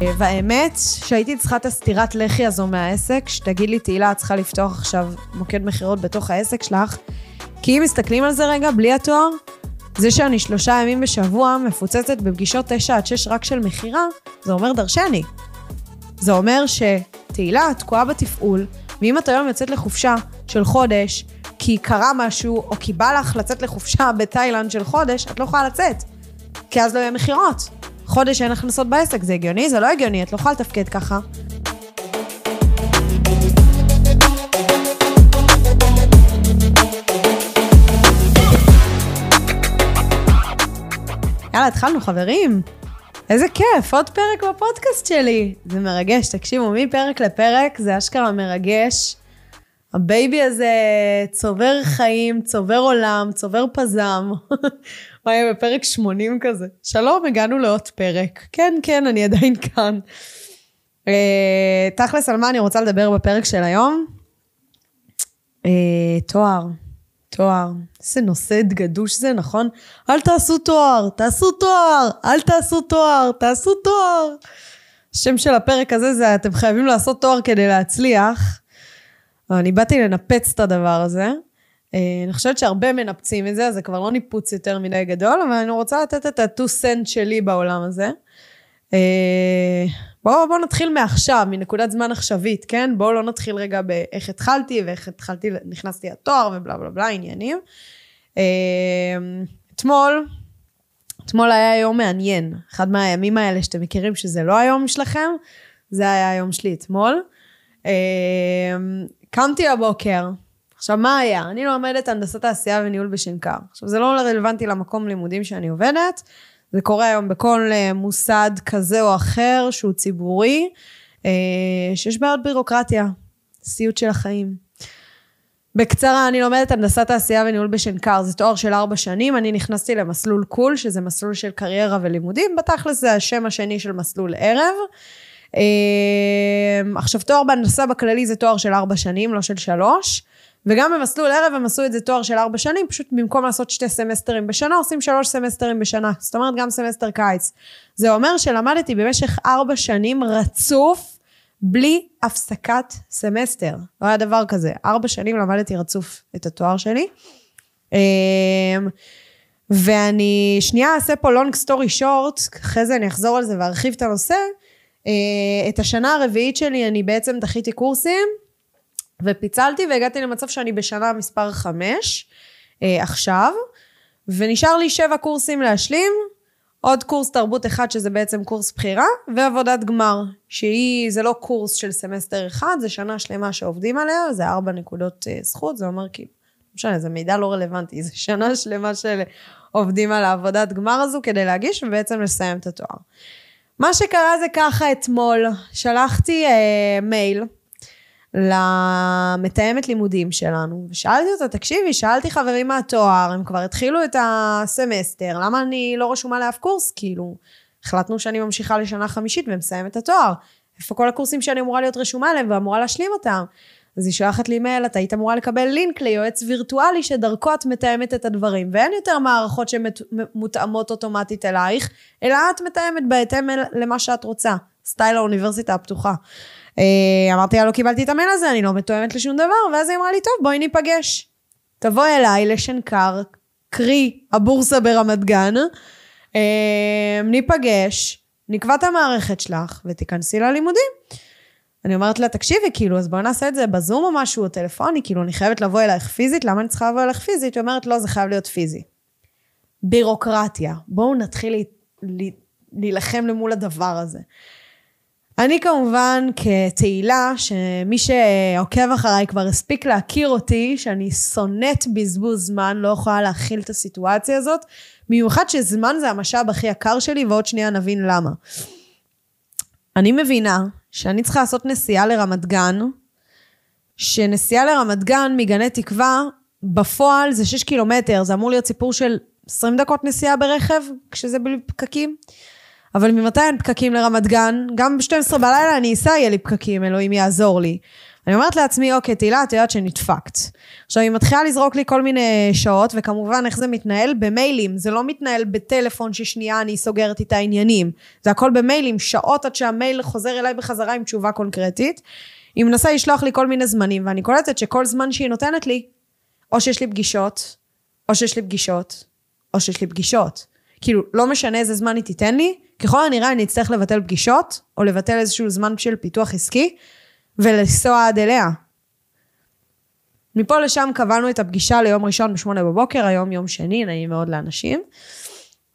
והאמת שהייתי צריכה את הסטירת לחי הזו מהעסק, שתגיד לי, תהילה, את צריכה לפתוח עכשיו מוקד מכירות בתוך העסק שלך, כי אם מסתכלים על זה רגע, בלי התואר, זה שאני שלושה ימים בשבוע מפוצצת בפגישות תשע עד שש רק של מכירה, זה אומר דרשני. זה אומר שתהילה תקועה בתפעול, ואם את היום יוצאת לחופשה של חודש, כי קרה משהו, או כי בא לך לצאת לחופשה בתאילנד של חודש, את לא יכולה לצאת. כי אז לא יהיה מכירות. חודש אין הכנסות בעסק, זה הגיוני? זה לא הגיוני, את לא יכולה לתפקד ככה. יאללה, התחלנו, חברים. איזה כיף, עוד פרק בפודקאסט שלי. זה מרגש, תקשיבו, מפרק לפרק זה אשכרה מרגש. הבייבי הזה צובר חיים, צובר עולם, צובר פזם. מה יהיה בפרק 80 כזה? שלום, הגענו לעוד פרק. כן, כן, אני עדיין כאן. Uh, תכלס, על מה אני רוצה לדבר בפרק של היום? Uh, תואר. תואר. איזה נושא גדוש זה, נכון? אל תעשו תואר, תעשו תואר, אל תעשו תואר, תעשו תואר. השם של הפרק הזה זה אתם חייבים לעשות תואר כדי להצליח. אני באתי לנפץ את הדבר הזה. אה, אני חושבת שהרבה מנפצים את זה, אז זה כבר לא ניפוץ יותר מדי גדול, אבל אני רוצה לתת את ה-2 סנט שלי בעולם הזה. אה, בואו בוא נתחיל מעכשיו, מנקודת זמן עכשווית, כן? בואו לא נתחיל רגע באיך התחלתי ואיך התחלתי, נכנסתי לתואר ובלה בלה בלה, עניינים. אה, אתמול, אתמול היה יום מעניין. אחד מהימים האלה שאתם מכירים שזה לא היום שלכם, זה היה היום שלי אתמול. קמתי הבוקר, עכשיו, מה היה? אני לומדת הנדסת תעשייה וניהול בשנקר. עכשיו, זה לא רלוונטי למקום לימודים שאני עובדת, זה קורה היום בכל אה, מוסד כזה או אחר שהוא ציבורי, אה, שיש בעיות בירוקרטיה, סיוט של החיים. בקצרה, אני לומדת הנדסת תעשייה וניהול בשנקר, זה תואר של ארבע שנים, אני נכנסתי למסלול קול, שזה מסלול של קריירה ולימודים, בתכלס זה השם השני של מסלול ערב. אה, עכשיו, תואר בהנדסה בכללי זה תואר של ארבע שנים, לא של שלוש. וגם במסלול ערב הם עשו את זה תואר של ארבע שנים, פשוט במקום לעשות שתי סמסטרים בשנה, עושים שלוש סמסטרים בשנה. זאת אומרת, גם סמסטר קיץ. זה אומר שלמדתי במשך ארבע שנים רצוף, בלי הפסקת סמסטר. לא היה דבר כזה. ארבע שנים למדתי רצוף את התואר שלי. אמ, ואני שנייה אעשה פה long story short, אחרי זה אני אחזור על זה וארחיב את הנושא. אה, את השנה הרביעית שלי אני בעצם דחיתי קורסים. ופיצלתי והגעתי למצב שאני בשנה מספר חמש אה, עכשיו, ונשאר לי שבע קורסים להשלים, עוד קורס תרבות אחד שזה בעצם קורס בחירה, ועבודת גמר, שהיא, זה לא קורס של סמסטר אחד, זה שנה שלמה שעובדים עליה, זה ארבע נקודות אה, זכות, זה אומר כאילו, לא משנה, זה מידע לא רלוונטי, זה שנה שלמה של עובדים על העבודת גמר הזו כדי להגיש ובעצם לסיים את התואר. מה שקרה זה ככה אתמול, שלחתי אה, מייל, למתאמת לימודים שלנו, ושאלתי אותה, תקשיבי, שאלתי חברים מהתואר, הם כבר התחילו את הסמסטר, למה אני לא רשומה לאף קורס? כאילו, החלטנו שאני ממשיכה לשנה חמישית ומסיימת את התואר. איפה כל הקורסים שאני אמורה להיות רשומה עליהם ואמורה להשלים אותם? אז היא שולחת לי מייל, את היית אמורה לקבל לינק ליועץ וירטואלי שדרכו את מתאמת את הדברים. ואין יותר מערכות שמותאמות אוטומטית אלייך, אלא את מתאמת בהתאם למה שאת רוצה. סטייל האוניברסיטה הפתוחה. אה, אמרתי לה, לא קיבלתי את המייל הזה, אני לא מתואמת לשום דבר, ואז היא אמרה לי, טוב, בואי ניפגש. תבואי אליי לשנקר, קרי הבורסה ברמת גן, אה, ניפגש, נקבע את המערכת שלך ותיכנסי ללימודים. אני אומרת לה, תקשיבי, כאילו, אז בואי נעשה את זה בזום או משהו, או טלפוני, כאילו, אני חייבת לבוא אלייך פיזית, למה אני צריכה לבוא אלייך פיזית? היא אומרת, לא, זה חייב להיות פיזי. בירוקרטיה. בואו נתחיל להילחם למול הדבר הזה. אני כמובן כתהילה, שמי שעוקב אחריי כבר הספיק להכיר אותי, שאני שונאת בזבוז זמן, לא יכולה להכיל את הסיטואציה הזאת, במיוחד שזמן זה המשאב הכי יקר שלי, ועוד שנייה נבין למה. אני מבינה שאני צריכה לעשות נסיעה לרמת גן, שנסיעה לרמת גן מגני תקווה, בפועל זה 6 קילומטר, זה אמור להיות סיפור של 20 דקות נסיעה ברכב, כשזה בלי פקקים. אבל ממתי אין פקקים לרמת גן? גם ב-12 בלילה אני אסע, יהיה לי פקקים, אלוהים יעזור לי. אני אומרת לעצמי, אוקיי, תהילה, את יודעת שנדפקת. עכשיו, היא מתחילה לזרוק לי כל מיני שעות, וכמובן, איך זה מתנהל? במיילים. זה לא מתנהל בטלפון ששנייה אני סוגרת איתה עניינים. זה הכל במיילים, שעות עד שהמייל חוזר אליי בחזרה עם תשובה קונקרטית. היא מנסה לשלוח לי כל מיני זמנים, ואני קולטת שכל זמן שהיא נותנת לי, או שיש לי פגישות, או שיש לי פגישות, או שיש לי פגישות. כאילו, לא משנה איזה זמן היא תיתן לי, ככל הנראה אני אצטרך לבטל פגישות, או לבטל איזשהו זמן של פיתוח עסקי, ולנסוע עד אליה. מפה לשם קבענו את הפגישה ליום ראשון בשמונה בבוקר, היום יום שני, נעים מאוד לאנשים.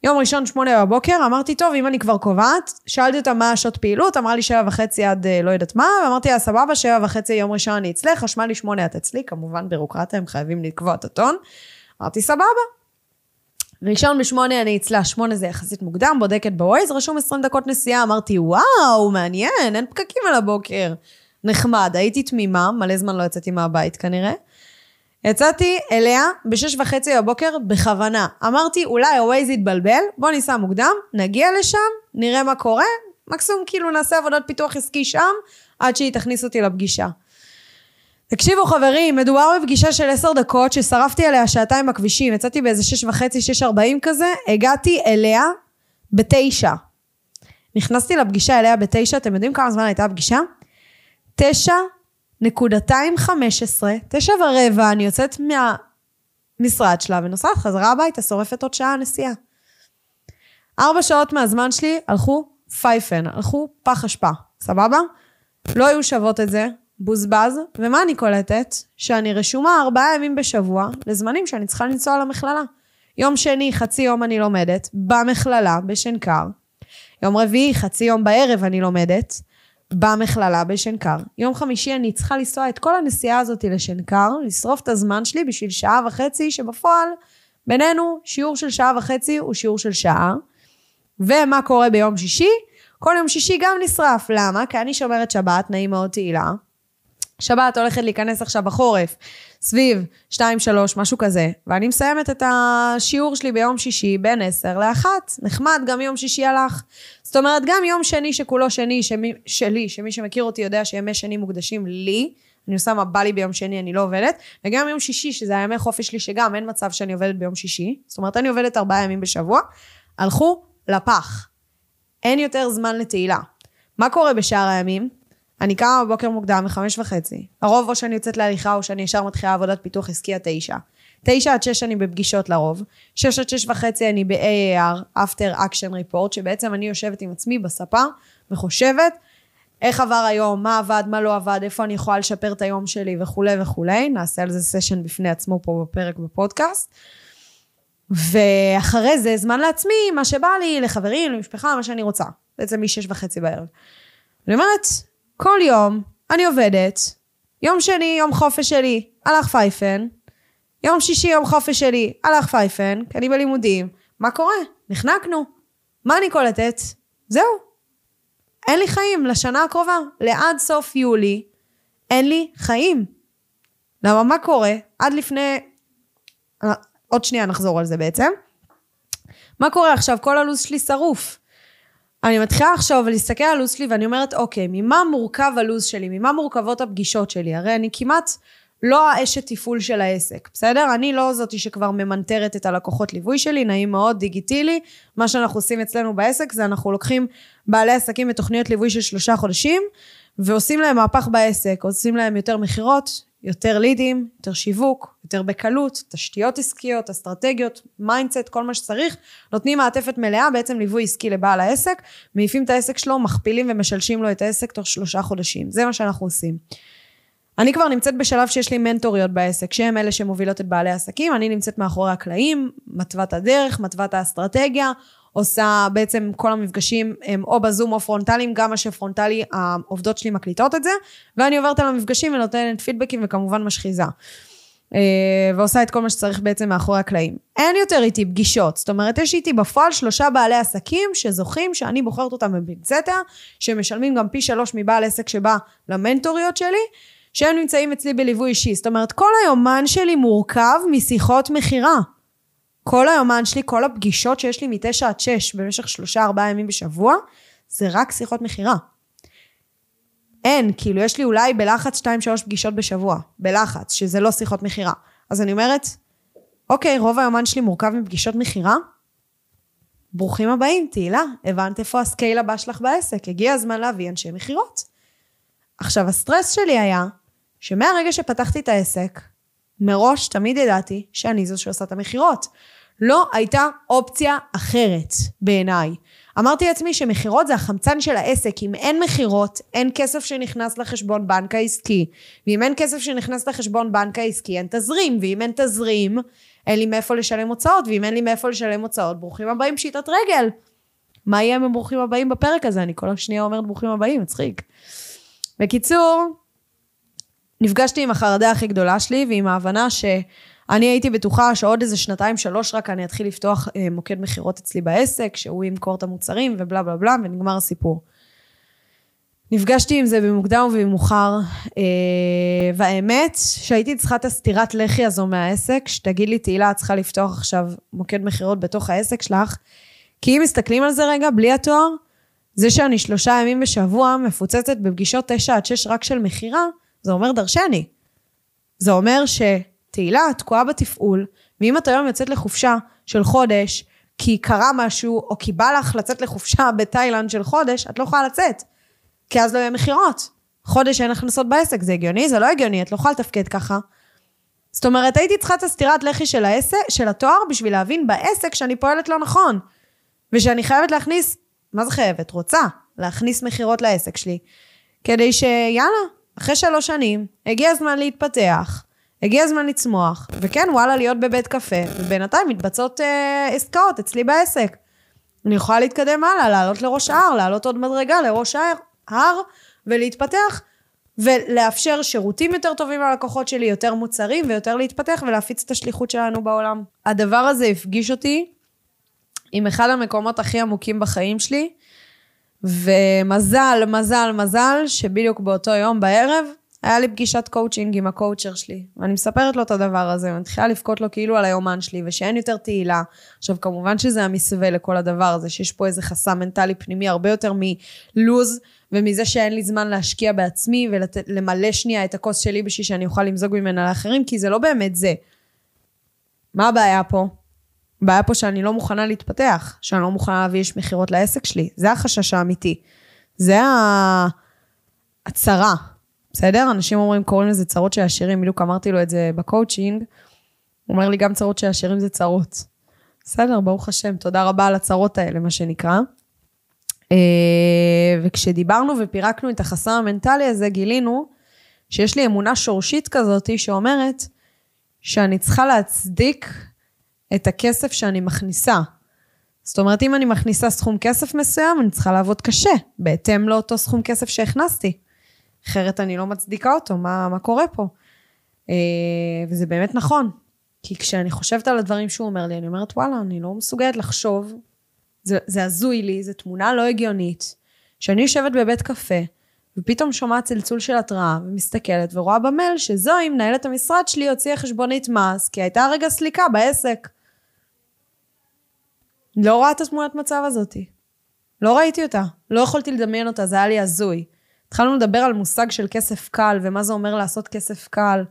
יום ראשון, שמונה בבוקר, אמרתי, טוב, אם אני כבר קובעת, שאלתי אותה מה השעות פעילות, אמרה לי שבע וחצי עד אה, לא יודעת מה, ואמרתי לה, סבבה, שבע וחצי יום ראשון אני אצלך, חשמל לי שמונה את אצלי, כמובן בירוקרטיה, הם חייבים לקבוע את הטון. אמרתי, סבבה. ראשון בשמונה אני אצלה, שמונה זה יחסית מוקדם, בודקת בווייז, רשום 20 דקות נסיעה, אמרתי, וואו, מעניין, אין פקקים על הבוקר. נחמד, הייתי תמימה, מלא זמן לא יצאתי מהבית כנראה. יצאתי אליה בשש וחצי בבוקר בכוונה. אמרתי, אולי הווייז יתבלבל, בוא ניסע מוקדם, נגיע לשם, נראה מה קורה, מקסימום כאילו נעשה עבודת פיתוח עסקי שם, עד שהיא תכניס אותי לפגישה. תקשיבו חברים, מדובר בפגישה של עשר דקות ששרפתי עליה שעתיים בכבישים, יצאתי באיזה שש וחצי, שש ארבעים כזה, הגעתי אליה בתשע. נכנסתי לפגישה אליה בתשע, אתם יודעים כמה זמן הייתה הפגישה? תשע נקודתיים חמש עשרה, תשע ורבע, אני יוצאת מהמשרד שלה ונוסעת חזרה הביתה, שורפת עוד שעה נסיעה. ארבע שעות מהזמן שלי הלכו פייפן, הלכו פח אשפה, סבבה? לא היו שוות את זה, בוזבז, ומה אני קולטת? שאני רשומה ארבעה ימים בשבוע לזמנים שאני צריכה לנסוע למכללה. יום שני, חצי יום אני לומדת, במכללה, בשנקר. יום רביעי, חצי יום בערב אני לומדת, במכללה בשנקר. יום חמישי אני צריכה לנסוע את כל הנסיעה הזאת לשנקר, לשרוף את הזמן שלי בשביל שעה וחצי, שבפועל, בינינו, שיעור של שעה וחצי הוא שיעור של שעה. ומה קורה ביום שישי? כל יום שישי גם נשרף. למה? כי אני שומרת שבת, נעים מאוד תהילה. שבת הולכת להיכנס עכשיו בחורף, סביב 2-3, משהו כזה, ואני מסיימת את השיעור שלי ביום שישי בין 10 ל-1. נחמד, גם יום שישי הלך. זאת אומרת, גם יום שני שכולו שני שמי, שלי, שמי שמכיר אותי יודע שימי שני מוקדשים לי, אני עושה מה בא לי ביום שני, אני לא עובדת, וגם יום שישי, שזה הימי חופש שלי, שגם אין מצב שאני עובדת ביום שישי, זאת אומרת, אני עובדת ארבעה ימים בשבוע, הלכו לפח. אין יותר זמן לתהילה. מה קורה בשאר הימים? אני קמה בבוקר מוקדם, בחמש וחצי. הרוב או שאני יוצאת להליכה או שאני ישר מתחילה עבודת פיתוח עסקי עד תשע. תשע עד שש אני בפגישות לרוב. שש עד שש וחצי אני ב-AAR, After Action Report, שבעצם אני יושבת עם עצמי בספה וחושבת איך עבר היום, מה עבד, מה לא עבד, איפה אני יכולה לשפר את היום שלי וכולי וכולי. נעשה על זה סשן בפני עצמו פה בפרק בפודקאסט. ואחרי זה זמן לעצמי, מה שבא לי, לחברים, למשפחה, מה שאני רוצה. בעצם משש וחצי בערב. אני אומרת, כל יום אני עובדת, יום שני, יום חופש שלי, הלך פייפן, יום שישי, יום חופש שלי, הלך פייפן, כי אני בלימודים. מה קורה? נחנקנו. מה אני קולטת? זהו. אין לי חיים לשנה הקרובה. לעד סוף יולי, אין לי חיים. למה מה קורה? עד לפני... עוד שנייה נחזור על זה בעצם. מה קורה עכשיו? כל הלו"ז שלי שרוף. אני מתחילה עכשיו ולהסתכל על הלו"ז שלי ואני אומרת, אוקיי, ממה מורכב הלו"ז שלי? ממה מורכבות הפגישות שלי? הרי אני כמעט לא האשת תפעול של העסק, בסדר? אני לא זאתי שכבר ממנטרת את הלקוחות ליווי שלי, נעים מאוד, דיגיטילי. מה שאנחנו עושים אצלנו בעסק זה אנחנו לוקחים בעלי עסקים בתוכניות ליווי של שלושה חודשים, ועושים להם מהפך בעסק, עושים להם יותר מכירות, יותר לידים, יותר שיווק, יותר בקלות, תשתיות עסקיות, אסטרטגיות, mindset, כל מה שצריך, נותנים מעטפת מלאה, בעצם ליווי עסקי לבעל העסק, מעיפים את העסק שלו, מכפילים ומשלשים לו את העסק תוך שלושה חודשים. זה מה שאנחנו עושים. אני כבר נמצאת בשלב שיש לי מנטוריות בעסק, שהן אלה שמובילות את בעלי העסקים, אני נמצאת מאחורי הקלעים, מתוות הדרך, מתוות האסטרטגיה, עושה בעצם כל המפגשים הם או בזום או פרונטליים, גם מה שפרונטלי, העובדות שלי מקליטות את זה, ואני עוברת על המפגשים ונותנת פידבקים וכמובן משחיזה. אה, ועושה את כל מה שצריך בעצם מאחורי הקלעים. אין יותר איתי פגישות, זאת אומרת, יש איתי בפועל שלושה בעלי עסקים שזוכים, שאני בוחרת אותם בבינצטר, שמשלמים גם פי שלוש מבעל עסק שבא למנטוריות שלי, שהם נמצאים אצלי בליווי אישי. זאת אומרת, כל היומן שלי מורכב משיחות מכירה. כל היומן שלי, כל הפגישות שיש לי מתשע עד שש במשך שלושה ארבעה ימים בשבוע, זה רק שיחות מכירה. אין, כאילו, יש לי אולי בלחץ 2-3 פגישות בשבוע, בלחץ, שזה לא שיחות מכירה. אז אני אומרת, אוקיי, רוב היומן שלי מורכב מפגישות מכירה, ברוכים הבאים, תהילה, הבנת איפה ה scale הבא שלך בעסק, הגיע הזמן להביא אנשי מכירות. עכשיו, הסטרס שלי היה, שמהרגע שפתחתי את העסק, מראש תמיד ידעתי שאני זו שעושה את המכירות. לא הייתה אופציה אחרת בעיניי. אמרתי לעצמי שמכירות זה החמצן של העסק. אם אין מכירות, אין כסף שנכנס לחשבון בנק העסקי. ואם אין כסף שנכנס לחשבון בנק העסקי, אין תזרים. ואם אין תזרים, אין לי מאיפה לשלם הוצאות. ואם אין לי מאיפה לשלם הוצאות, ברוכים הבאים פשיטת רגל. מה יהיה עם ברוכים הבאים בפרק הזה? אני כל השנייה אומרת ברוכים הבאים, מצחיק. בקיצור, נפגשתי עם החרדה הכי גדולה שלי ועם ההבנה שאני הייתי בטוחה שעוד איזה שנתיים, שלוש רק אני אתחיל לפתוח אה, מוקד מכירות אצלי בעסק, שהוא ימכור את המוצרים ובלה בלה בלה, ונגמר הסיפור. נפגשתי עם זה במוקדם ובמאוחר, אה, והאמת שהייתי צריכה את הסטירת לחי הזו מהעסק, שתגיד לי, תהילה, את צריכה לפתוח עכשיו מוקד מכירות בתוך העסק שלך, כי אם מסתכלים על זה רגע, בלי התואר, זה שאני שלושה ימים בשבוע מפוצצת בפגישות תשע עד שש רק של מכירה, זה אומר דרשני. זה אומר שתהילה תקועה בתפעול, ואם את היום יוצאת לחופשה של חודש, כי קרה משהו, או כי בא לך לצאת לחופשה בתאילנד של חודש, את לא יכולה לצאת. כי אז לא יהיה מכירות. חודש אין הכנסות בעסק, זה הגיוני? זה לא הגיוני, את לא יכולה לתפקד ככה. זאת אומרת, הייתי צריכה את הסטירת לחי של, העסק, של התואר בשביל להבין בעסק שאני פועלת לא נכון. ושאני חייבת להכניס, מה זה חייבת? רוצה להכניס מכירות לעסק שלי. כדי שיאללה, אחרי שלוש שנים, הגיע הזמן להתפתח, הגיע הזמן לצמוח, וכן, וואלה, להיות בבית קפה, ובינתיים מתבצעות אה, עסקאות אצלי בעסק. אני יכולה להתקדם הלאה, לעלות לראש ההר, לעלות עוד מדרגה לראש ההר, ולהתפתח, ולאפשר שירותים יותר טובים ללקוחות שלי, יותר מוצרים, ויותר להתפתח ולהפיץ את השליחות שלנו בעולם. הדבר הזה הפגיש אותי עם אחד המקומות הכי עמוקים בחיים שלי, ומזל, מזל, מזל, שבדיוק באותו יום בערב, היה לי פגישת קואוצ'ינג עם ה coach שלי, ואני מספרת לו את הדבר הזה, ואני מתחילה לבכות לו כאילו על היומן שלי, ושאין יותר תהילה. עכשיו, כמובן שזה המסווה לכל הדבר הזה, שיש פה איזה חסם מנטלי פנימי הרבה יותר מלו"ז, ומזה שאין לי זמן להשקיע בעצמי, ולמלא שנייה את הכוס שלי בשביל שאני אוכל למזוג ממנה לאחרים, כי זה לא באמת זה. מה הבעיה פה? הבעיה פה שאני לא מוכנה להתפתח, שאני לא מוכנה להביא איש מכירות לעסק שלי. זה החשש האמיתי. זה הצרה, בסדר? אנשים אומרים, קוראים לזה צרות של עשירים, בדיוק אמרתי לו את זה בקואוצ'ינג. הוא אומר לי, גם צרות של עשירים זה צרות. בסדר, ברוך השם, תודה רבה על הצרות האלה, מה שנקרא. אה, וכשדיברנו ופירקנו את החסם המנטלי הזה, גילינו שיש לי אמונה שורשית כזאת שאומרת שאני צריכה להצדיק את הכסף שאני מכניסה. זאת אומרת, אם אני מכניסה סכום כסף מסוים, אני צריכה לעבוד קשה, בהתאם לאותו סכום כסף שהכנסתי. אחרת אני לא מצדיקה אותו, מה, מה קורה פה? אה, וזה באמת נכון. כי כשאני חושבת על הדברים שהוא אומר לי, אני אומרת, וואלה, אני לא מסוגלת לחשוב, זה, זה הזוי לי, זו תמונה לא הגיונית, שאני יושבת בבית קפה, ופתאום שומעת צלצול של התראה, ומסתכלת ורואה במייל שזוהי, מנהלת המשרד שלי, הוציאה חשבונית מס, כי הייתה רגע סליקה בעסק. לא רואה את התמונת מצב הזאתי. לא ראיתי אותה. לא יכולתי לדמיין אותה, זה היה לי הזוי. התחלנו לדבר על מושג של כסף קל, ומה זה אומר לעשות כסף קל.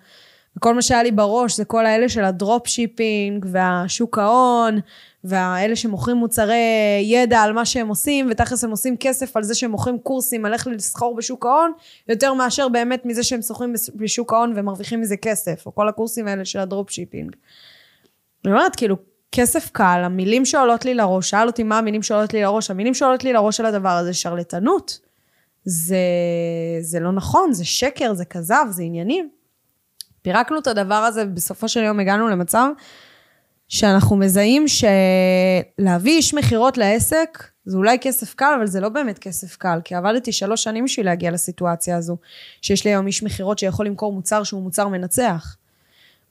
וכל מה שהיה לי בראש זה כל האלה של ה drop shipping, והשוק ההון, והאלה שמוכרים מוצרי ידע על מה שהם עושים, ותכלס הם עושים כסף על זה שהם מוכרים קורסים על איך לסחור בשוק ההון, יותר מאשר באמת מזה שהם סוחרים בשוק ההון ומרוויחים מזה כסף, או כל הקורסים האלה של ה drop shipping. אני אומרת, כאילו, כסף קל, המילים שעולות לי לראש, שאל אותי מה המילים שעולות לי לראש, המילים שעולות לי לראש על הדבר הזה, שרלטנות. זה, זה לא נכון, זה שקר, זה כזב, זה עניינים. פירקנו את הדבר הזה, בסופו של יום הגענו למצב שאנחנו מזהים שלהביא איש מכירות לעסק, זה אולי כסף קל, אבל זה לא באמת כסף קל, כי עבדתי שלוש שנים בשביל להגיע לסיטואציה הזו, שיש לי היום איש מכירות שיכול למכור מוצר שהוא מוצר מנצח.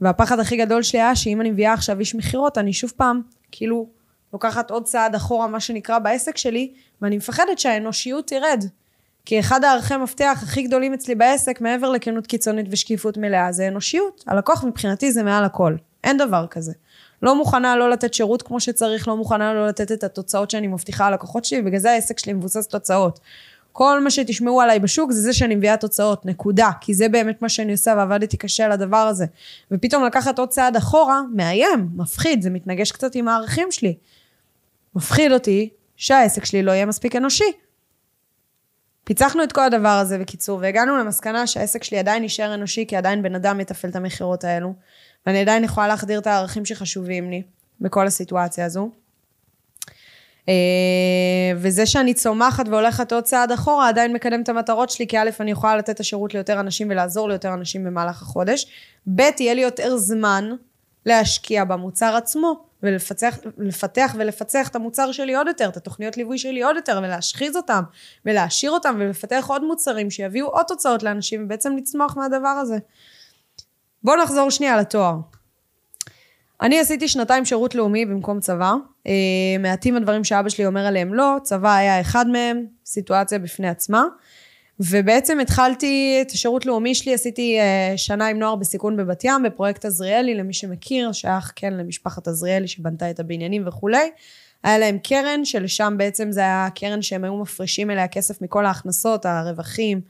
והפחד הכי גדול שלי היה שאם אני מביאה עכשיו איש מכירות, אני שוב פעם, כאילו, לוקחת עוד צעד אחורה, מה שנקרא, בעסק שלי, ואני מפחדת שהאנושיות תרד. כי אחד הערכי מפתח הכי גדולים אצלי בעסק, מעבר לכנות קיצונית ושקיפות מלאה, זה אנושיות. הלקוח מבחינתי זה מעל הכל. אין דבר כזה. לא מוכנה לא לתת שירות כמו שצריך, לא מוכנה לא לתת את התוצאות שאני מבטיחה ללקוחות שלי, ובגלל זה העסק שלי מבוסס תוצאות. כל מה שתשמעו עליי בשוק זה זה שאני מביאה תוצאות, נקודה. כי זה באמת מה שאני עושה ועבדתי קשה על הדבר הזה. ופתאום לקחת עוד צעד אחורה, מאיים, מפחיד, זה מתנגש קצת עם הערכים שלי. מפחיד אותי שהעסק שלי לא יהיה מספיק אנושי. פיצחנו את כל הדבר הזה בקיצור, והגענו למסקנה שהעסק שלי עדיין נשאר אנושי, כי עדיין בן אדם מתפעל את המכירות האלו, ואני עדיין יכולה להחדיר את הערכים שחשובים לי בכל הסיטואציה הזו. אה, וזה שאני צומחת והולכת עוד צעד אחורה, עדיין מקדם את המטרות שלי, כי א', אני יכולה לתת את השירות ליותר אנשים ולעזור ליותר אנשים במהלך החודש, ב', יהיה לי יותר זמן להשקיע במוצר עצמו, ולפתח ולפצח את המוצר שלי עוד יותר, את התוכניות ליווי שלי עוד יותר, ולהשחיז אותם, ולהשאיר אותם, ולפתח עוד מוצרים שיביאו עוד תוצאות לאנשים, ובעצם לצמוח מהדבר הזה. בואו נחזור שנייה לתואר. אני עשיתי שנתיים שירות לאומי במקום צבא. אה, מעטים הדברים שאבא שלי אומר עליהם לא, צבא היה אחד מהם, סיטואציה בפני עצמה. ובעצם התחלתי את השירות לאומי שלי, עשיתי uh, שנה עם נוער בסיכון בבת ים, בפרויקט עזריאלי, למי שמכיר, שייך כן למשפחת עזריאלי שבנתה את הבניינים וכולי. היה להם קרן, שלשם בעצם זה היה קרן שהם היו מפרישים אליה כסף מכל ההכנסות, הרווחים,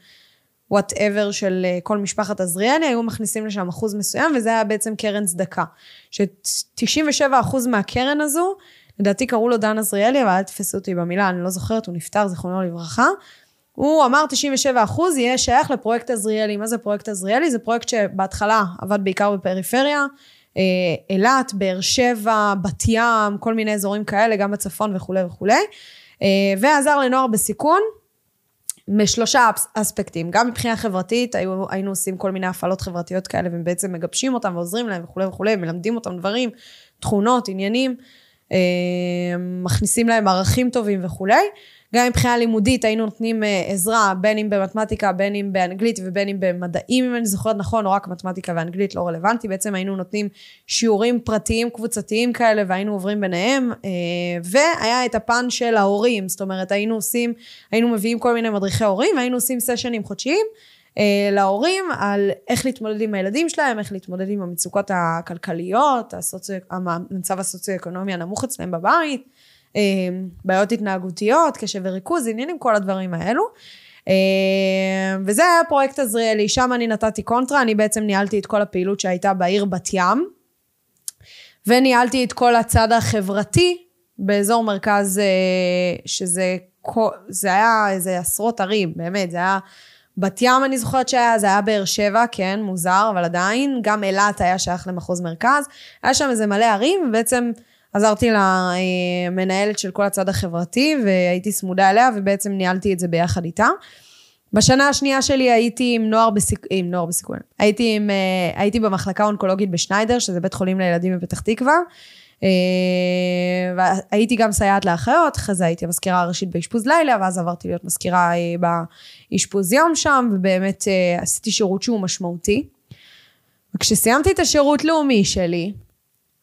whatever של אה, כל משפחת עזריאלי, היו מכניסים לשם אחוז מסוים, וזה היה בעצם קרן צדקה. ש-97% מהקרן הזו, לדעתי קראו לו דן עזריאלי, אבל אל תתפסו אותי במילה, אני לא זוכרת, הוא נפטר, זיכרונו לברכה. הוא אמר 97 אחוז יהיה שייך לפרויקט עזריאלי. מה זה פרויקט עזריאלי? זה פרויקט שבהתחלה עבד בעיקר בפריפריה, אה, אילת, באר שבע, בת ים, כל מיני אזורים כאלה, גם בצפון וכולי וכולי, אה, ועזר לנוער בסיכון. משלושה אספקטים, גם מבחינה חברתית, היו, היינו עושים כל מיני הפעלות חברתיות כאלה, ובעצם מגבשים אותם ועוזרים להם וכולי וכולי, מלמדים אותם דברים, תכונות, עניינים, אה, מכניסים להם ערכים טובים וכולי. גם מבחינה לימודית היינו נותנים אה, עזרה, בין אם במתמטיקה, בין אם באנגלית ובין אם במדעים, אם אני זוכרת נכון, או רק מתמטיקה ואנגלית לא רלוונטי, בעצם היינו נותנים שיעורים פרטיים קבוצתיים כאלה והיינו עוברים ביניהם, אה, והיה את הפן של ההורים, זאת אומרת היינו עושים, היינו מביאים כל מיני מדריכי הורים, והיינו עושים סשנים חודשיים. אה, להורים על איך להתמודד עם הילדים שלהם, איך להתמודד עם המצוקות הכלכליות, הסוציו, המצב הסוציו-אקונומי הנמוך אצלם בבית, בעיות התנהגותיות, קשב וריכוז, עניינים, כל הדברים האלו. אמ, וזה היה פרויקט עזריאלי, שם אני נתתי קונטרה, אני בעצם ניהלתי את כל הפעילות שהייתה בעיר בת ים, וניהלתי את כל הצד החברתי באזור מרכז, אה, שזה זה היה איזה עשרות ערים, באמת, זה היה... בת ים אני זוכרת שהיה, זה היה באר שבע, כן, מוזר, אבל עדיין, גם אילת היה שייך למחוז מרכז, היה שם איזה מלא ערים, ובעצם עזרתי למנהלת של כל הצד החברתי, והייתי צמודה אליה, ובעצם ניהלתי את זה ביחד איתה. בשנה השנייה שלי הייתי עם נוער, בסיכ... עם נוער בסיכון. הייתי, עם, אה, הייתי במחלקה האונקולוגית בשניידר, שזה בית חולים לילדים בפתח תקווה. אה, והייתי גם סייעת לאחיות, אחרי זה הייתי המזכירה הראשית באשפוז לילה, ואז עברתי להיות מזכירה אה, באשפוז יום שם, ובאמת עשיתי שירות שהוא משמעותי. וכשסיימתי את השירות לאומי שלי,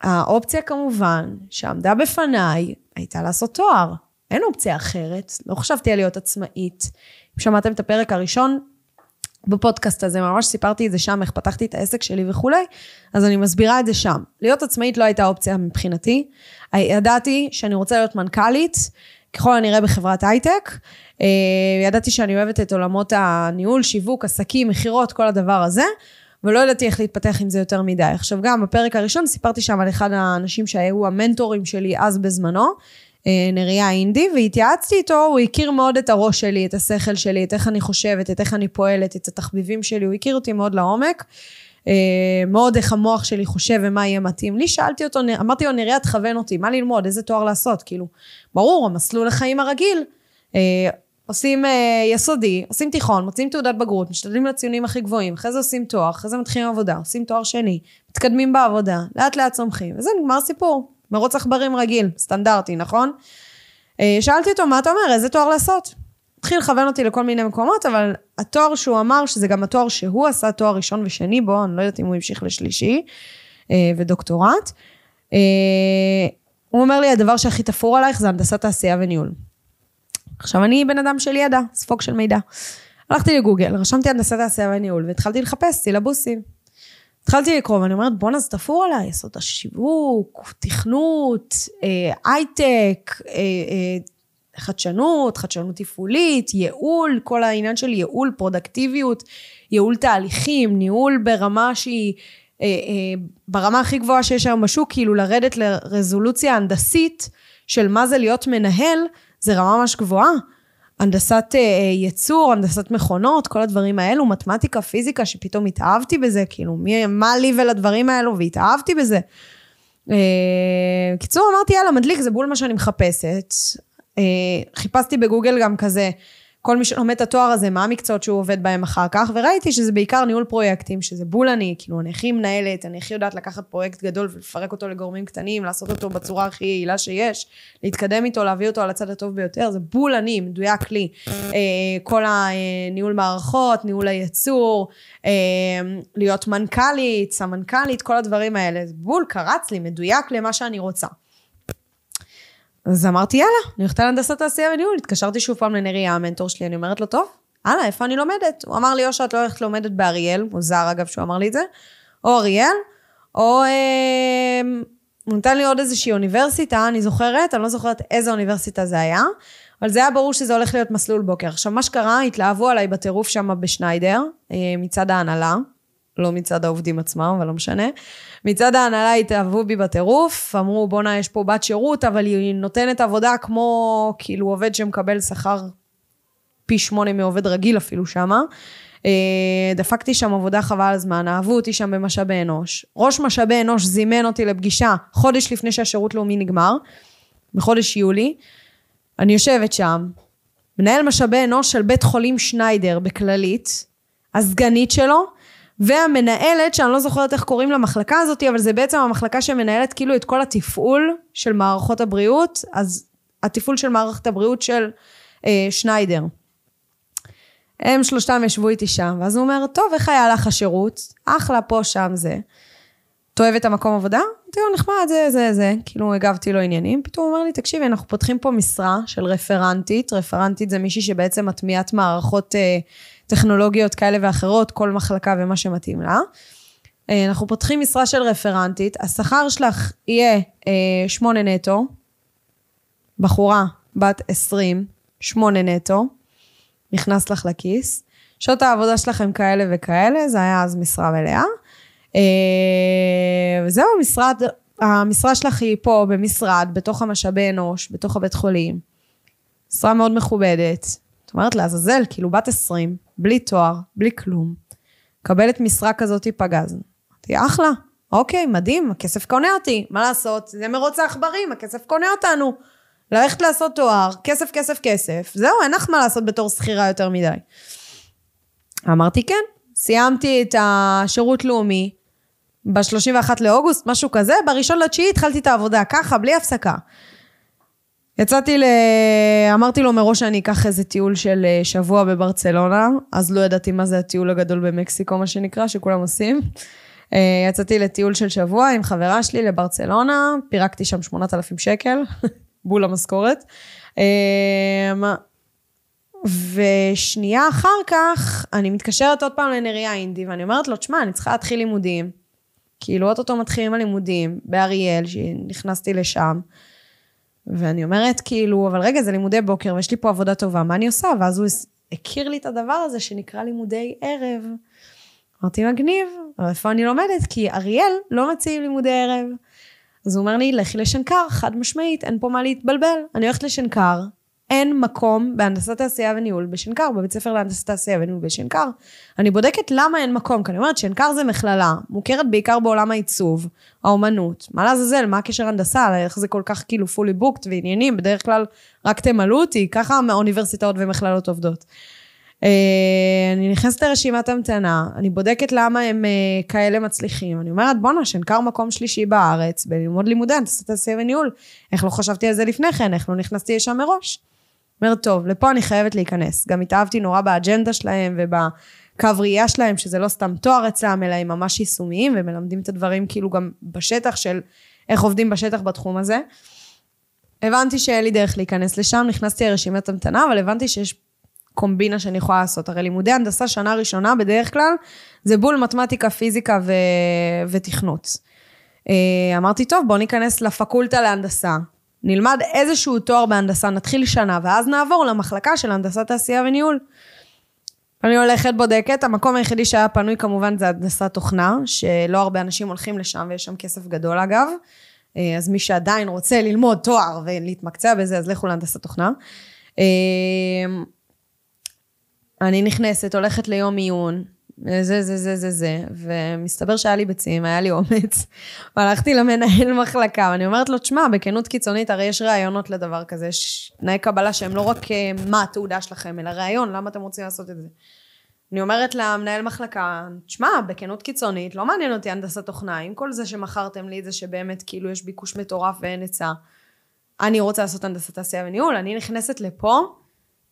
האופציה כמובן שעמדה בפניי הייתה לעשות תואר. אין אופציה אחרת, לא חשבתי על להיות עצמאית. אם שמעתם את הפרק הראשון בפודקאסט הזה, ממש סיפרתי את זה שם, איך פתחתי את העסק שלי וכולי, אז אני מסבירה את זה שם. להיות עצמאית לא הייתה אופציה מבחינתי. ידעתי שאני רוצה להיות מנכ"לית, ככל הנראה בחברת הייטק. אה, ידעתי שאני אוהבת את עולמות הניהול, שיווק, עסקים, מכירות, כל הדבר הזה. ולא ידעתי איך להתפתח עם זה יותר מדי. עכשיו גם בפרק הראשון סיפרתי שם על אחד האנשים שהיו המנטורים שלי אז בזמנו, אה, נריה אינדי, והתייעצתי איתו, הוא הכיר מאוד את הראש שלי, את השכל שלי, את איך אני חושבת, את איך אני פועלת, את התחביבים שלי, הוא הכיר אותי מאוד לעומק. אה, מאוד איך המוח שלי חושב ומה יהיה מתאים לי. שאלתי אותו, אמרתי לו, נריה, תכוון אותי, מה ללמוד, איזה תואר לעשות? כאילו, ברור, המסלול החיים הרגיל. אה, עושים uh, יסודי, עושים תיכון, מוצאים תעודת בגרות, משתדלים לציונים הכי גבוהים, אחרי זה עושים תואר, אחרי זה מתחילים עבודה, עושים תואר שני, מתקדמים בעבודה, לאט לאט צומחים, וזה נגמר סיפור. מרוץ עכברים רגיל, סטנדרטי, נכון? Uh, שאלתי אותו, מה אתה אומר, איזה תואר לעשות? התחיל לכוון אותי לכל מיני מקומות, אבל התואר שהוא אמר, שזה גם התואר שהוא עשה תואר ראשון ושני בו, אני לא יודעת אם הוא המשיך לשלישי, uh, ודוקטורט. Uh, הוא אומר לי, הדבר שהכי תפור עלייך זה הנדסת תעשייה וניהול. עכשיו, אני בן אדם של ידע, ספוג של מידע. הלכתי לגוגל, רשמתי הנדסת תעשייה וניהול, והתחלתי לחפש סילבוסים. התחלתי לקרוא, ואני אומרת, בואנה, זה תפור עליי, יסוד השיווק, תכנות, אה, הייטק, אה, אה, חדשנות, חדשנות תפעולית, ייעול, כל העניין של ייעול, פרודקטיביות, ייעול תהליכים, ניהול ברמה שהיא אה, אה, ברמה הכי גבוהה שיש היום בשוק, כאילו לרדת לרזולוציה הנדסית של מה זה להיות מנהל, זה רמה ממש גבוהה. הנדסת אה, ייצור, הנדסת מכונות, כל הדברים האלו, מתמטיקה, פיזיקה, שפתאום התאהבתי בזה, כאילו, מי, מה לי ולדברים האלו, והתאהבתי בזה. קיצור, אמרתי, יאללה, מדליק, זה בול מה שאני מחפשת. חיפשתי בגוגל גם כזה, כל מי שלומד את התואר הזה, מה המקצועות שהוא עובד בהם אחר כך, וראיתי שזה בעיקר ניהול פרויקטים, שזה בול אני, כאילו אני הכי מנהלת, אני הכי יודעת לקחת פרויקט גדול ולפרק אותו לגורמים קטנים, לעשות אותו בצורה הכי יעילה שיש, להתקדם איתו, להביא אותו על הצד הטוב ביותר, זה בול אני, מדויק לי. אה, כל הניהול מערכות, ניהול הייצור, אה, להיות מנכ"לית, סמנכ"לית, כל הדברים האלה, זה בול, קרץ לי, מדויק למה שאני רוצה. אז אמרתי, יאללה, אני הולכת להנדסת תעשייה וניהול. התקשרתי שוב פעם לנריה, המנטור שלי, אני אומרת לו, טוב, הלאה, איפה אני לומדת? הוא אמר לי, או שאת לא הולכת לומדת באריאל, מוזר אגב שהוא אמר לי את זה, או אריאל, או אה, הוא נתן לי עוד איזושהי אוניברסיטה, אני זוכרת, אני לא זוכרת איזה אוניברסיטה זה היה, אבל זה היה ברור שזה הולך להיות מסלול בוקר. עכשיו, מה שקרה, התלהבו עליי בטירוף שם בשניידר, אה, מצד ההנהלה, לא מצד העובדים עצמם, אבל לא משנה. מצד ההנהלה התאהבו בי בטירוף, אמרו בואנה יש פה בת שירות, אבל היא נותנת עבודה כמו כאילו עובד שמקבל שכר פי שמונה מעובד רגיל אפילו שמה. אה, דפקתי שם עבודה חבל הזמן, אהבו אותי שם במשאבי אנוש. ראש משאבי אנוש זימן אותי לפגישה חודש לפני שהשירות לאומי נגמר, בחודש יולי. אני יושבת שם, מנהל משאבי אנוש של בית חולים שניידר בכללית, הסגנית שלו, והמנהלת, שאני לא זוכרת איך קוראים למחלקה הזאת, אבל זה בעצם המחלקה שמנהלת כאילו את כל התפעול של מערכות הבריאות, אז התפעול של מערכת הבריאות של אה, שניידר. הם שלושתם ישבו איתי שם, ואז הוא אומר, טוב, איך היה לך השירות? אחלה, פה, שם, זה. אתה אוהב את המקום עבודה? לו, נחמד, זה, זה, זה. כאילו, הגבתי לו עניינים. פתאום הוא אומר לי, תקשיבי, אנחנו פותחים פה משרה של רפרנטית. רפרנטית זה מישהי שבעצם מטמיעת מערכות אה, טכנולוגיות כאלה ואחרות, כל מחלקה ומה שמתאים לה. אה, אנחנו פותחים משרה של רפרנטית, השכר שלך יהיה אה, שמונה נטו, בחורה בת עשרים, שמונה נטו, נכנס לך לכיס. שעות העבודה שלכם כאלה וכאלה, זה היה אז משרה מלאה. אה, וזהו, המשרד, המשרה שלך היא פה במשרד, בתוך המשאבי אנוש, בתוך הבית חולים. משרה מאוד מכובדת. אומרת לעזאזל, כאילו בת 20, בלי תואר, בלי כלום, מקבלת משרה כזאת פגז. אמרתי, אחלה, אוקיי, מדהים, הכסף קונה אותי, מה לעשות? זה מרוץ העכברים, הכסף קונה אותנו. ללכת לעשות תואר, כסף, כסף, כסף, זהו, אין לך מה לעשות בתור שכירה יותר מדי. אמרתי, כן, סיימתי את השירות לאומי ב-31 לאוגוסט, משהו כזה, ב-1 לתשיעי התחלתי את העבודה, ככה, בלי הפסקה. יצאתי ל... אמרתי לו מראש שאני אקח איזה טיול של אה, שבוע בברצלונה, אז לא ידעתי מה זה הטיול הגדול במקסיקו, מה שנקרא, שכולם עושים. אה, יצאתי לטיול של שבוע עם חברה שלי לברצלונה, פירקתי שם 8,000 שקל, בול המשכורת. אה, ושנייה אחר כך, אני מתקשרת עוד פעם לנריה אינדי, ואני אומרת לו, תשמע, אני צריכה להתחיל לימודים. כאילו, אוטוטו מתחילים הלימודים באריאל, שנכנסתי לשם. ואני אומרת, כאילו, אבל רגע, זה לימודי בוקר ויש לי פה עבודה טובה, מה אני עושה? ואז הוא הכיר לי את הדבר הזה שנקרא לימודי ערב. אמרתי, מגניב, אבל איפה אני לומדת? כי אריאל לא מציעים לימודי ערב. אז הוא אומר לי, לכי לשנקר, חד משמעית, אין פה מה להתבלבל. אני הולכת לשנקר, אין מקום בהנדסת תעשייה וניהול בשנקר, בבית ספר להנדסת תעשייה וניהול בשנקר. אני בודקת למה אין מקום, כי אני אומרת, שנקר זה מכללה, מוכרת בעיקר בעולם העיצוב, האומנות. מה לעזאזל, מה הקשר הנדסה, איך זה כל כך כאילו fully booked ועניינים, בדרך כלל רק תמלאו אותי, ככה האוניברסיטאות ומכללות עובדות. אה, אני נכנסת לרשימת המתנה, אני בודקת למה הם אה, כאלה מצליחים. אני אומרת, בואנה, שנקר מקום שלישי בארץ, בללמוד לימודי הנדסת תעשייה וניהול. איך לא חשבתי על זה לפני כן, איך לא נכנסתי לשם מראש. אומרת, טוב, לפה אני חייבת להיכנס. גם התאהבתי נורא באג'נדה שלהם ובקו ראייה שלהם, שזה לא סתם תואר אצלם, אלא הם ממש יישומיים, ומלמדים את הדברים כאילו גם בשטח של איך עובדים בשטח בתחום הזה. הבנתי שאין לי דרך להיכנס לשם, נכנסתי לרשימת המתנה, אבל הבנתי שיש קומבינה שאני יכולה לעשות. הרי לימודי הנדסה שנה ראשונה בדרך כלל, זה בול מתמטיקה, פיזיקה ו... ותכנות. אה, אמרתי, טוב, בוא ניכנס לפקולטה להנדסה. נלמד איזשהו תואר בהנדסה, נתחיל שנה, ואז נעבור למחלקה של הנדסת תעשייה וניהול. אני הולכת, בודקת, המקום היחידי שהיה פנוי כמובן זה הנדסת תוכנה, שלא הרבה אנשים הולכים לשם ויש שם כסף גדול אגב. אה, אז מי שעדיין רוצה ללמוד תואר ולהתמקצע בזה, אז לכו להנדסת תוכנה. אה, אני נכנסת, הולכת ליום עיון, זה, זה, זה, זה, זה, ומסתבר שהיה לי ביצים, היה לי אומץ, והלכתי למנהל מחלקה, ואני אומרת לו, תשמע, בכנות קיצונית, הרי יש ראיונות לדבר כזה, יש תנאי קבלה שהם לא רק אה, מה התעודה שלכם, אלא ראיון, למה אתם רוצים לעשות את זה? אני אומרת למנהל מחלקה, תשמע, בכנות קיצונית, לא מעניין אותי הנדסת תוכנה, עם כל זה שמכרתם לי את זה שבאמת כאילו יש ביקוש מטורף ואין היצע. אני רוצה לעשות הנדסת תעשייה וניהול, אני נכנסת לפה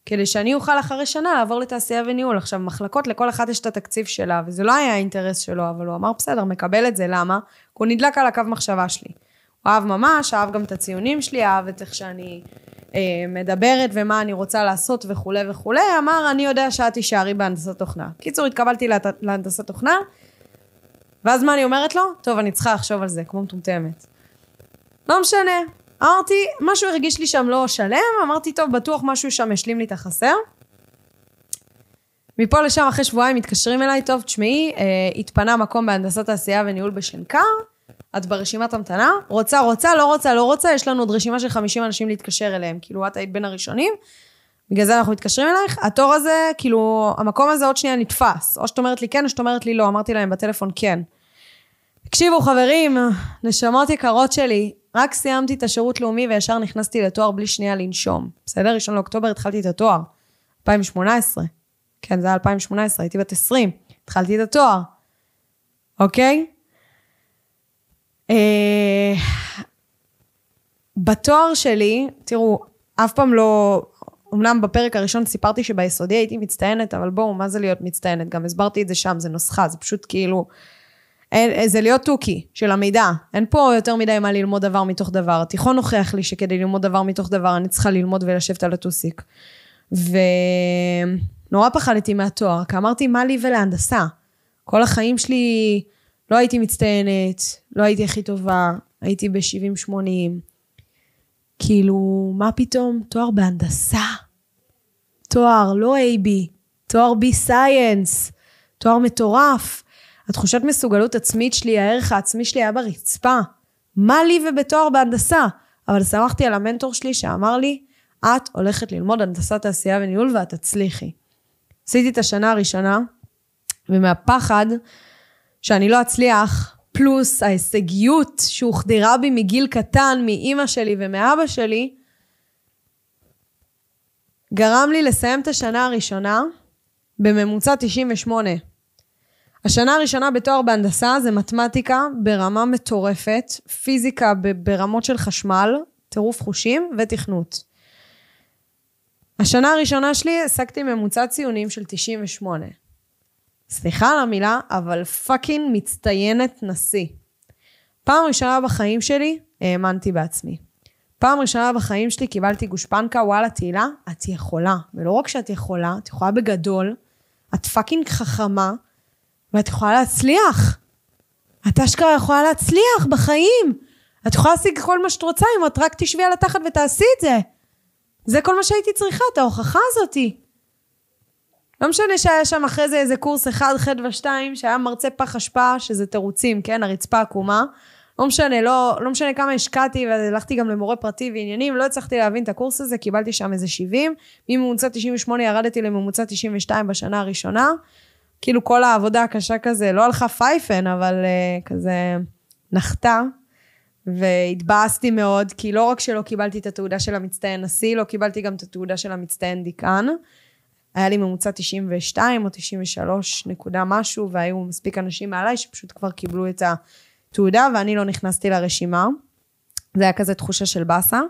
כדי שאני אוכל אחרי שנה לעבור לתעשייה וניהול. עכשיו, מחלקות, לכל אחת יש את התקציב שלה, וזה לא היה האינטרס שלו, אבל הוא אמר, בסדר, מקבל את זה, למה? הוא נדלק על הקו מחשבה שלי. הוא אהב ממש, אהב גם את הציונים שלי, אהב את איך שאני אה, מדברת ומה אני רוצה לעשות וכולי וכולי, אמר, אני יודע שאת תישארי בהנדסת תוכנה. קיצור, התקבלתי להת... להנדסת תוכנה, ואז מה אני אומרת לו? טוב, אני צריכה לחשוב על זה, כמו מטומטמת. לא משנה, אמרתי, משהו הרגיש לי שם לא שלם, אמרתי, טוב, בטוח משהו שם השלים לי את החסר. מפה לשם, אחרי שבועיים מתקשרים אליי, טוב, תשמעי, אה, התפנה מקום בהנדסת תעשייה וניהול בשנקר, את ברשימת המתנה, רוצה, רוצה, לא רוצה, לא רוצה, יש לנו עוד רשימה של 50 אנשים להתקשר אליהם, כאילו, את היית בין הראשונים, בגלל זה אנחנו מתקשרים אלייך, התור הזה, כאילו, המקום הזה עוד שנייה נתפס, או שאת אומרת לי כן, או שאת אומרת לי לא, אמרתי להם בטלפון כן. תקשיבו, חברים, נשמות יקרות שלי, רק סיימתי את השירות לאומי וישר נכנסתי לתואר בלי שנייה לנשום. בסדר? ראשון לאוקטובר התחלתי את התואר. 2018. כן, זה היה 2018, הייתי בת 20. התחלתי את התואר. אוקיי? אה, בתואר שלי, תראו, אף פעם לא... אמנם בפרק הראשון סיפרתי שביסודי הייתי מצטיינת, אבל בואו, מה זה להיות מצטיינת? גם הסברתי את זה שם, זה נוסחה, זה פשוט כאילו... אין, זה להיות תוכי של המידע. אין פה יותר מדי מה ללמוד דבר מתוך דבר. התיכון הוכיח לי שכדי ללמוד דבר מתוך דבר, אני צריכה ללמוד ולשבת על הטוסיק. ונורא פחדתי מהתואר, כי אמרתי, מה לי ולהנדסה? כל החיים שלי לא הייתי מצטיינת, לא הייתי הכי טובה, הייתי ב-70-80. כאילו, מה פתאום? תואר בהנדסה. תואר, לא AB, תואר B-Science, תואר מטורף. התחושת מסוגלות עצמית שלי, הערך העצמי שלי היה ברצפה. מה לי ובתואר בהנדסה? אבל שמחתי על המנטור שלי שאמר לי, את הולכת ללמוד הנדסת תעשייה וניהול ואת תצליחי. עשיתי את השנה הראשונה, ומהפחד שאני לא אצליח, פלוס ההישגיות שהוחדרה בי מגיל קטן, מאימא שלי ומאבא שלי, גרם לי לסיים את השנה הראשונה בממוצע 98. השנה הראשונה בתואר בהנדסה זה מתמטיקה ברמה מטורפת, פיזיקה ברמות של חשמל, טירוף חושים ותכנות. השנה הראשונה שלי השגתי ממוצע ציונים של 98. סליחה על המילה, אבל פאקינג מצטיינת נשיא. פעם ראשונה בחיים שלי האמנתי בעצמי. פעם ראשונה בחיים שלי קיבלתי גושפנקה, וואלה, תהילה, את יכולה. ולא רק שאת יכולה, את יכולה בגדול, את fucking חכמה, ואת יכולה להצליח. את אשכרה יכולה להצליח בחיים. את יכולה להשיג כל מה שאת רוצה אם את רק תשבי על התחת ותעשי את זה. זה כל מה שהייתי צריכה, את ההוכחה הזאתי. לא משנה שהיה שם אחרי זה איזה קורס אחד, חדו"א שתיים, שהיה מרצה פח אשפה, שזה תירוצים, כן? הרצפה עקומה. לא משנה, לא, לא משנה כמה השקעתי, והלכתי גם למורה פרטי ועניינים, לא הצלחתי להבין את הקורס הזה, קיבלתי שם איזה 70. מממוצע 98 ירדתי לממוצע 92 בשנה הראשונה. כאילו כל העבודה הקשה כזה לא הלכה פייפן, אבל uh, כזה נחתה. והתבאסתי מאוד, כי לא רק שלא קיבלתי את התעודה של המצטיין נשיא, לא קיבלתי גם את התעודה של המצטיין דיקן. היה לי ממוצע 92 או 93 נקודה משהו, והיו מספיק אנשים מעליי שפשוט כבר קיבלו את התעודה, ואני לא נכנסתי לרשימה. זה היה כזה תחושה של באסה.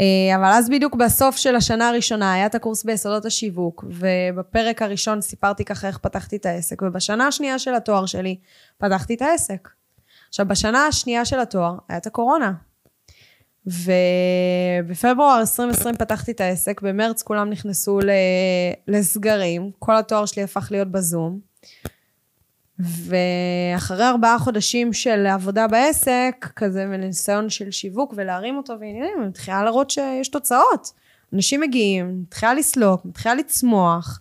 אה, אבל אז בדיוק בסוף של השנה הראשונה היה את הקורס ביסודות השיווק, ובפרק הראשון סיפרתי ככה איך פתחתי את העסק, ובשנה השנייה של התואר שלי פתחתי את העסק. עכשיו, בשנה השנייה של התואר היה את הקורונה. ובפברואר 2020 פתחתי את העסק, במרץ כולם נכנסו לסגרים, כל התואר שלי הפך להיות בזום. ואחרי ארבעה חודשים של עבודה בעסק, כזה וניסיון של שיווק ולהרים אותו ועניינים, אני מתחילה להראות שיש תוצאות. אנשים מגיעים, מתחילה לסלוק, מתחילה לצמוח,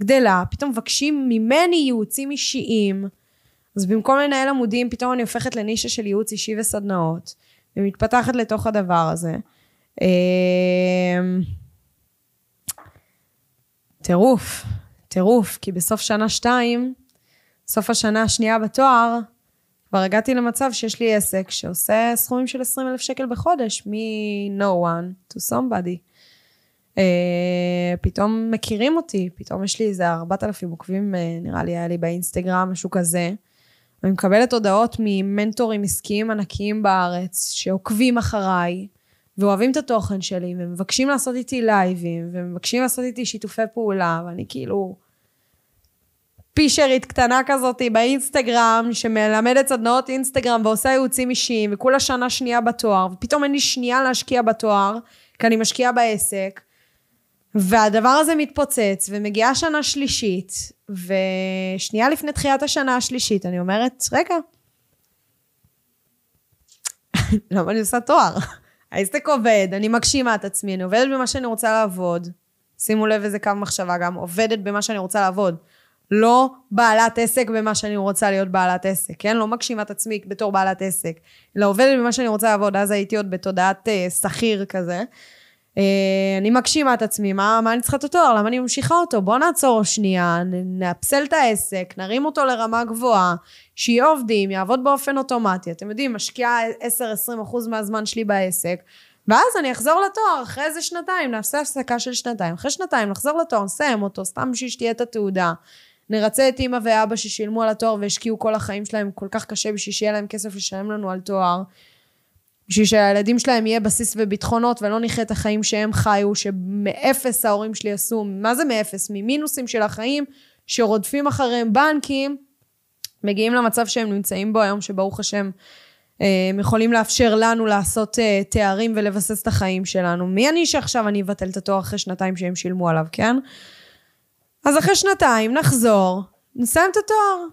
גדלה, פתאום מבקשים ממני ייעוצים אישיים. אז במקום לנהל עמודים, פתאום אני הופכת לנישה של ייעוץ אישי וסדנאות, ומתפתחת לתוך הדבר הזה. אמ, טירוף, טירוף, כי בסוף שנה שתיים, סוף השנה השנייה בתואר, כבר הגעתי למצב שיש לי עסק שעושה סכומים של 20 אלף שקל בחודש, מ-no one to somebody. Uh, פתאום מכירים אותי, פתאום יש לי איזה 4,000 עוקבים, uh, נראה לי היה לי באינסטגרם, משהו כזה. אני מקבלת הודעות ממנטורים עסקיים ענקיים בארץ, שעוקבים אחריי, ואוהבים את התוכן שלי, ומבקשים לעשות איתי לייבים, ומבקשים לעשות איתי שיתופי פעולה, ואני כאילו פישרית קטנה כזאת באינסטגרם, שמלמדת סדנאות אינסטגרם ועושה ייעוצים אישיים, וכולה שנה שנייה בתואר, ופתאום אין לי שנייה להשקיע בתואר, כי אני משקיעה בעסק, והדבר הזה מתפוצץ, ומגיעה שנה שלישית, ושנייה לפני תחילת השנה השלישית, אני אומרת, רגע, למה אני עושה תואר? העסק עובד, אני מגשימה את עצמי, אני עובדת במה שאני רוצה לעבוד. שימו לב איזה קו מחשבה גם, עובדת במה שאני רוצה לעבוד. לא בעלת עסק במה שאני רוצה להיות בעלת עסק, כן? לא מגשימה את עצמי בתור בעלת עסק, אלא עובדת במה שאני רוצה לעבוד, אז הייתי עוד בתודעת uh, שכיר כזה. Uh, אני מגשימה את עצמי, מה, מה אני צריכה את התואר? למה אני ממשיכה אותו? בוא נעצור שנייה, נאפסל את העסק, נרים אותו לרמה גבוהה, שיהיה עובדים, יעבוד באופן אוטומטי. אתם יודעים, משקיעה 10-20% מהזמן שלי בעסק, ואז אני אחזור לתואר אחרי איזה שנתיים, נעשה הפסקה של שנתיים. אחרי שנתיים נחזור לתואר, נסיים אותו, סתם בשביל שתהיה את התעודה. נרצה את אימא ואבא ששילמו על התואר והשקיעו כל החיים שלהם כל כך קשה בשביל שיהיה להם כסף לשלם לנו על תואר. בשביל שהילדים שלהם יהיה בסיס וביטחונות ולא נחיה את החיים שהם חיו, שמאפס ההורים שלי עשו, מה זה מאפס? ממינוסים של החיים, שרודפים אחריהם בנקים, מגיעים למצב שהם נמצאים בו היום, שברוך השם, אה, הם יכולים לאפשר לנו לעשות אה, תארים ולבסס את החיים שלנו. מי אני שעכשיו אני אבטל את התואר אחרי שנתיים שהם שילמו עליו, כן? אז אחרי שנתיים נחזור, נסיים את התואר.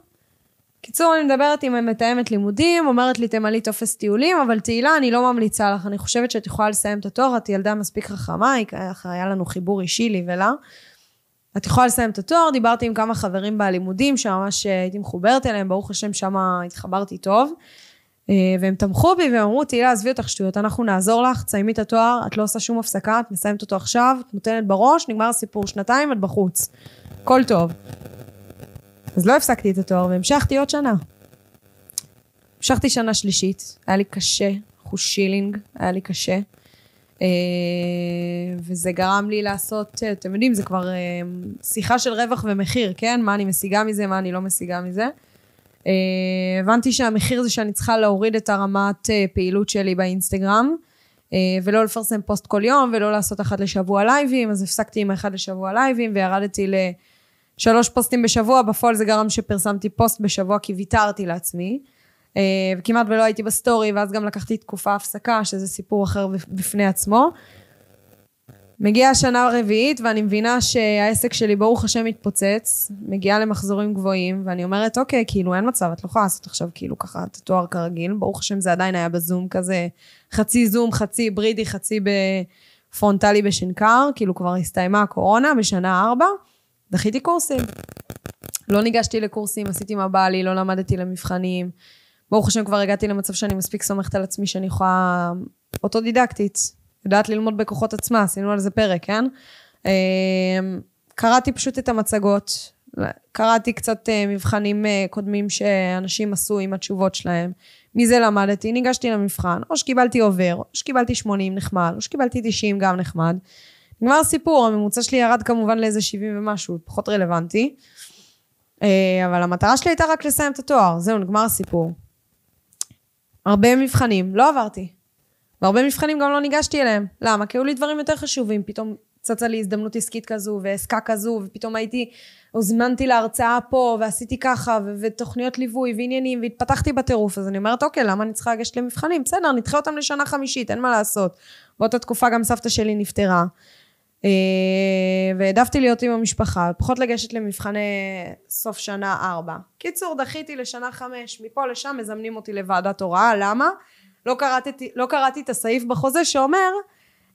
קיצור, אני מדברת עם מתאמת לימודים, אומרת לי תמלאי טופס טיולים, אבל תהילה, אני לא ממליצה לך, אני חושבת שאת יכולה לסיים את התואר, את ילדה מספיק חכמה, היה לנו חיבור אישי לי ולה. את יכולה לסיים את התואר, דיברתי עם כמה חברים בלימודים, שממש הייתי מחוברת אליהם, ברוך השם, שם התחברתי טוב. אה, והם תמכו בי והם אמרו, תהילה, עזבי אותך שטויות, אנחנו נעזור לך, תסיימי את התואר, את לא עושה שום הפסקה, את מסיימת אותו עכשיו, את נותנת בראש, נגמר הסיפור, שנתיים, את בחוץ. הכל טוב. אז לא הפסקתי את התואר והמשכתי עוד שנה. המשכתי שנה שלישית, היה לי קשה, אחוז שילינג, היה לי קשה. אה, וזה גרם לי לעשות, אתם יודעים, זה כבר אה, שיחה של רווח ומחיר, כן? מה אני משיגה מזה, מה אני לא משיגה מזה. הבנתי שהמחיר זה שאני צריכה להוריד את הרמת פעילות שלי באינסטגרם, ולא לפרסם פוסט כל יום, ולא לעשות אחת לשבוע לייבים, אז הפסקתי עם האחד לשבוע לייבים, וירדתי לשלוש פוסטים בשבוע, בפועל זה גרם שפרסמתי פוסט בשבוע, כי ויתרתי לעצמי. אה, וכמעט ולא הייתי בסטורי, ואז גם לקחתי תקופה הפסקה, שזה סיפור אחר בפני עצמו. מגיעה השנה הרביעית ואני מבינה שהעסק שלי ברוך השם מתפוצץ, מגיעה למחזורים גבוהים ואני אומרת אוקיי, כאילו אין מצב, את לא יכולה לעשות עכשיו כאילו ככה את התואר כרגיל, ברוך השם זה עדיין היה בזום כזה, חצי זום, חצי היברידי, חצי בפרונטלי בשנקר, כאילו כבר הסתיימה הקורונה בשנה ארבע, דחיתי קורסים. לא ניגשתי לקורסים, עשיתי מה בא לי, לא למדתי למבחנים. ברוך השם כבר הגעתי למצב שאני מספיק סומכת על עצמי שאני יכולה אוטודידקטית. יודעת ללמוד בכוחות עצמה, עשינו על זה פרק, כן? אמ, קראתי פשוט את המצגות, קראתי קצת אה, מבחנים אה, קודמים שאנשים עשו עם התשובות שלהם. מזה למדתי, ניגשתי למבחן, או שקיבלתי עובר, או שקיבלתי 80 נחמד, או שקיבלתי 90 גם נחמד. נגמר הסיפור, הממוצע שלי ירד כמובן לאיזה 70 ומשהו, פחות רלוונטי. אה, אבל המטרה שלי הייתה רק לסיים את התואר, זהו, נגמר הסיפור. הרבה מבחנים, לא עברתי. והרבה מבחנים גם לא ניגשתי אליהם. למה? כי היו לי דברים יותר חשובים. פתאום צצה לי הזדמנות עסקית כזו, ועסקה כזו, ופתאום הייתי, הוזמנתי להרצאה פה, ועשיתי ככה, ו- ותוכניות ליווי, ועניינים, והתפתחתי בטירוף. אז אני אומרת, אוקיי, למה אני צריכה לגשת למבחנים? בסדר, נדחה אותם לשנה חמישית, אין מה לעשות. באותה תקופה גם סבתא שלי נפטרה. אה, והעדפתי להיות עם המשפחה, פחות לגשת למבחני סוף שנה ארבע. קיצור, דחיתי לשנה חמש, מפה לשם מזמנים אותי לוועדת הוראה, למה? לא קראתי, לא קראתי את הסעיף בחוזה שאומר,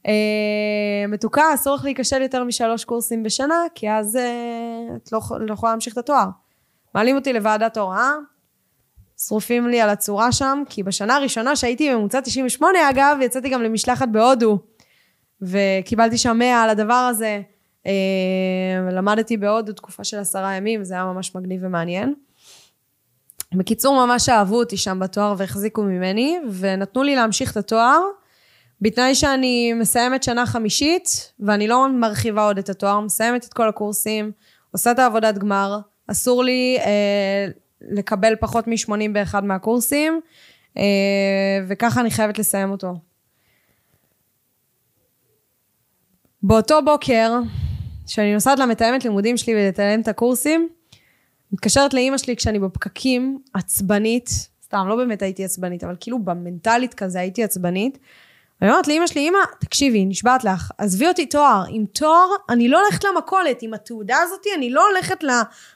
אה, מתוקה, אסור לך להיכשל יותר משלוש קורסים בשנה, כי אז אה, את לא, לא יכולה להמשיך את התואר. מעלים אותי לוועדת הוראה, שרופים לי על הצורה שם, כי בשנה הראשונה שהייתי ממוצע 98 אגב, יצאתי גם למשלחת בהודו, וקיבלתי שם 100 על הדבר הזה. אה, למדתי בהודו תקופה של עשרה ימים, זה היה ממש מגניב ומעניין. בקיצור, ממש אהבו אותי שם בתואר והחזיקו ממני, ונתנו לי להמשיך את התואר, בתנאי שאני מסיימת שנה חמישית, ואני לא מרחיבה עוד את התואר, מסיימת את כל הקורסים, עושה את העבודת גמר, אסור לי אה, לקבל פחות מ-80 באחד מהקורסים, אה, וככה אני חייבת לסיים אותו. באותו בוקר, כשאני נוסעת למתאמת לימודים שלי ולתאם את הקורסים, מתקשרת לאימא שלי כשאני בפקקים, עצבנית, סתם, לא באמת הייתי עצבנית, אבל כאילו במנטלית כזה הייתי עצבנית. ואני אומרת לאימא שלי, אימא, תקשיבי, נשבעת לך, עזבי אותי תואר. עם תואר, אני לא הולכת למכולת. עם התעודה הזאת, אני לא הולכת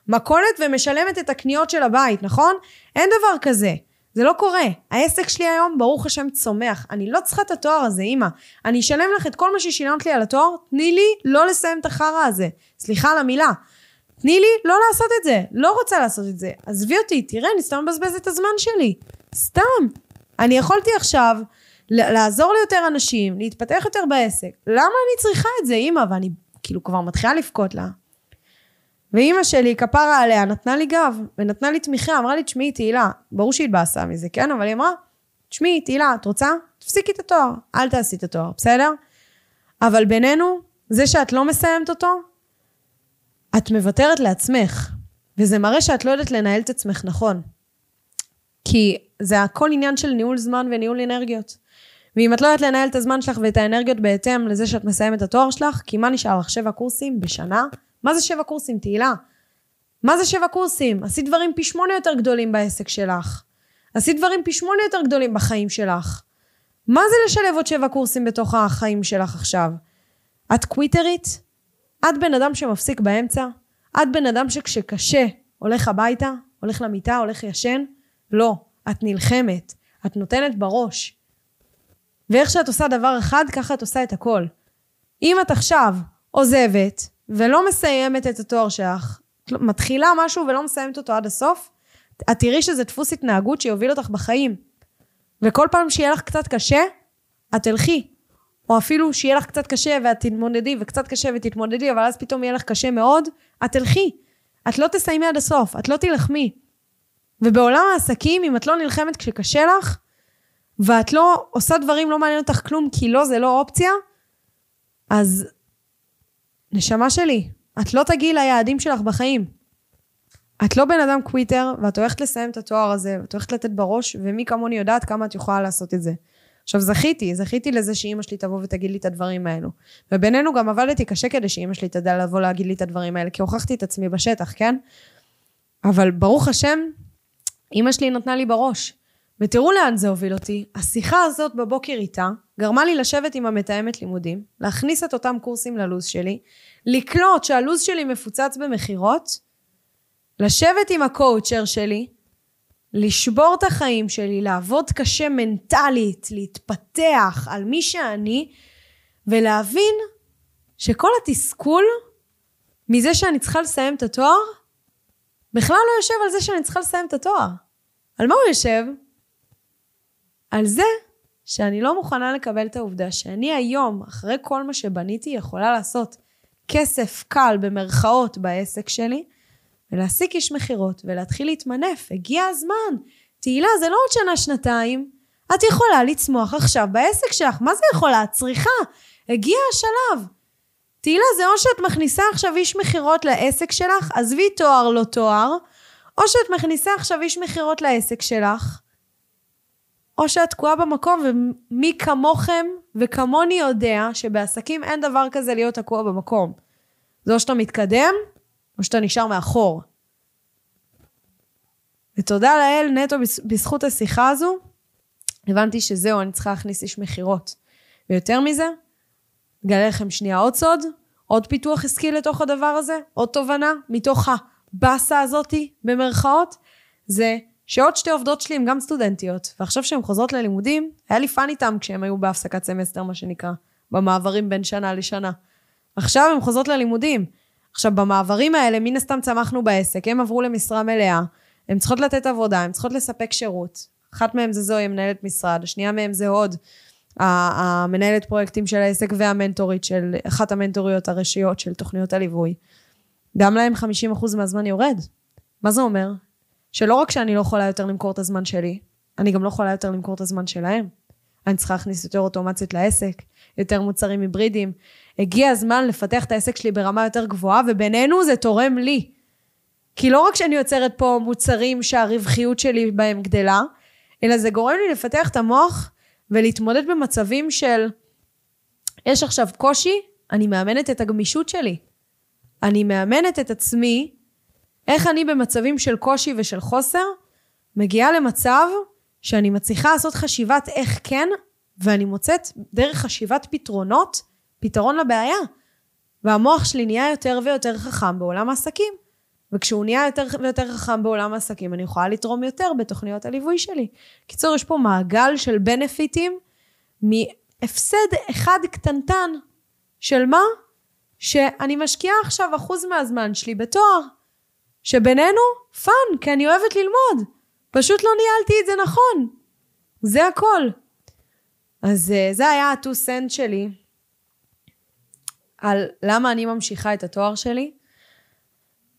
למכולת ומשלמת את הקניות של הבית, נכון? אין דבר כזה. זה לא קורה. העסק שלי היום, ברוך השם, צומח. אני לא צריכה את התואר הזה, אימא. אני אשלם לך את כל מה ששילמת לי על התואר, תני לי לא לסיים את החרא הזה. סליחה על המילה. תני לי לא לעשות את זה. לא רוצה לעשות את זה. עזבי אותי, תראה, אני סתם מבזבזת את הזמן שלי. סתם. אני יכולתי עכשיו לעזור ליותר אנשים, להתפתח יותר בעסק. למה אני צריכה את זה, אימא? ואני כאילו כבר מתחילה לבכות לה. ואימא שלי, כפרה עליה, נתנה לי גב, ונתנה לי תמיכה, אמרה לי, תשמעי, תהילה, ברור שהיא התבאסה מזה, כן? אבל היא אמרה, תשמעי, תהילה, את רוצה? תפסיקי את התואר, אל תעשי את התואר, בסדר? אבל בינינו, זה שאת לא מסיימת אותו, את מוותרת לעצמך, וזה מראה שאת לא יודעת לנהל את עצמך נכון. כי זה הכל עניין של ניהול זמן וניהול אנרגיות. ואם את לא יודעת לנהל את הזמן שלך ואת האנרגיות בהתאם לזה שאת מסיימת את התואר שלך, כי מה נשאר לך? שבע קורסים בשנה? מה זה שבע קורסים, תהילה? מה זה שבע קורסים? עשית דברים פי שמונה יותר גדולים בעסק שלך. עשית דברים פי שמונה יותר גדולים בחיים שלך. מה זה לשלב עוד שבע קורסים בתוך החיים שלך עכשיו? את קוויטרית? את בן אדם שמפסיק באמצע? את בן אדם שכשקשה הולך הביתה? הולך למיטה? הולך ישן? לא. את נלחמת. את נותנת בראש. ואיך שאת עושה דבר אחד, ככה את עושה את הכל. אם את עכשיו עוזבת ולא מסיימת את התואר שלך, מתחילה משהו ולא מסיימת אותו עד הסוף, את תראי שזה דפוס התנהגות שיוביל אותך בחיים. וכל פעם שיהיה לך קצת קשה, את תלכי. או אפילו שיהיה לך קצת קשה ואת תתמודדי, וקצת קשה ותתמודדי, אבל אז פתאום יהיה לך קשה מאוד, את תלכי. את לא תסיימי עד הסוף, את לא תילחמי. ובעולם העסקים, אם את לא נלחמת כשקשה לך, ואת לא עושה דברים, לא מעניין אותך כלום, כי לא, זה לא אופציה, אז נשמה שלי, את לא תגיעי ליעדים שלך בחיים. את לא בן אדם קוויטר, ואת הולכת לסיים את התואר הזה, ואת הולכת לתת בראש, ומי כמוני יודעת כמה את יכולה לעשות את זה. עכשיו, זכיתי, זכיתי לזה שאימא שלי תבוא ותגיד לי את הדברים האלו. ובינינו גם עבדתי קשה כדי שאימא שלי תדע לבוא להגיד לי את הדברים האלה, כי הוכחתי את עצמי בשטח, כן? אבל ברוך השם, אימא שלי נתנה לי בראש. ותראו לאן זה הוביל אותי. השיחה הזאת בבוקר איתה גרמה לי לשבת עם המתאמת לימודים, להכניס את אותם קורסים ללו"ז שלי, לקלוט שהלו"ז שלי מפוצץ במכירות, לשבת עם הקואוצ'ר שלי, לשבור את החיים שלי, לעבוד קשה מנטלית, להתפתח על מי שאני, ולהבין שכל התסכול מזה שאני צריכה לסיים את התואר, בכלל לא יושב על זה שאני צריכה לסיים את התואר. על מה הוא יושב? על זה שאני לא מוכנה לקבל את העובדה שאני היום, אחרי כל מה שבניתי, יכולה לעשות כסף קל במרכאות בעסק שלי, ולהעסיק איש מכירות ולהתחיל להתמנף. הגיע הזמן. תהילה, זה לא עוד שנה, שנתיים. את יכולה לצמוח עכשיו בעסק שלך. מה זה יכולה? את צריכה. הגיע השלב. תהילה, זה או שאת מכניסה עכשיו איש מכירות לעסק שלך, עזבי תואר לא תואר, או שאת מכניסה עכשיו איש מכירות לעסק שלך, או שאת תקועה במקום, ומי כמוכם וכמוני יודע שבעסקים אין דבר כזה להיות תקוע במקום. זה או שאתה מתקדם, או שאתה נשאר מאחור. ותודה לאל, נטו בזכות השיחה הזו, הבנתי שזהו, אני צריכה להכניס איש מכירות. ויותר מזה, אגלה לכם שנייה עוד סוד, עוד פיתוח עסקי לתוך הדבר הזה, עוד תובנה מתוך הבאסה הזאתי, במרכאות, זה שעוד שתי עובדות שלי הן גם סטודנטיות, ועכשיו שהן חוזרות ללימודים, היה לי fun איתם כשהן היו בהפסקת סמסטר, מה שנקרא, במעברים בין שנה לשנה. עכשיו הן חוזרות ללימודים. עכשיו, במעברים האלה, מן הסתם צמחנו בעסק, הם עברו למשרה מלאה, הן צריכות לתת עבודה, הן צריכות לספק שירות. אחת מהן זה זוהי, מנהלת משרד, השנייה מהן זה הוד, המנהלת פרויקטים של העסק והמנטורית של, אחת המנטוריות הראשיות של תוכניות הליווי. גם להם 50% מהזמן יורד. מה זה אומר? שלא רק שאני לא יכולה יותר למכור את הזמן שלי, אני גם לא יכולה יותר למכור את הזמן שלהם. אני צריכה להכניס יותר אוטומציות לעסק, יותר מוצרים היברידיים. הגיע הזמן לפתח את העסק שלי ברמה יותר גבוהה, ובינינו זה תורם לי. כי לא רק שאני יוצרת פה מוצרים שהרווחיות שלי בהם גדלה, אלא זה גורם לי לפתח את המוח ולהתמודד במצבים של, יש עכשיו קושי, אני מאמנת את הגמישות שלי. אני מאמנת את עצמי, איך אני במצבים של קושי ושל חוסר, מגיעה למצב שאני מצליחה לעשות חשיבת איך כן, ואני מוצאת דרך חשיבת פתרונות, פתרון לבעיה. והמוח שלי נהיה יותר ויותר חכם בעולם העסקים. וכשהוא נהיה יותר ויותר חכם בעולם העסקים, אני יכולה לתרום יותר בתוכניות הליווי שלי. קיצור, יש פה מעגל של בנפיטים מהפסד אחד קטנטן. של מה? שאני משקיעה עכשיו אחוז מהזמן שלי בתואר. שבינינו, fun, כי אני אוהבת ללמוד. פשוט לא ניהלתי את זה נכון. זה הכל. אז אה, זה היה ה-2 cent שלי על למה אני ממשיכה את התואר שלי.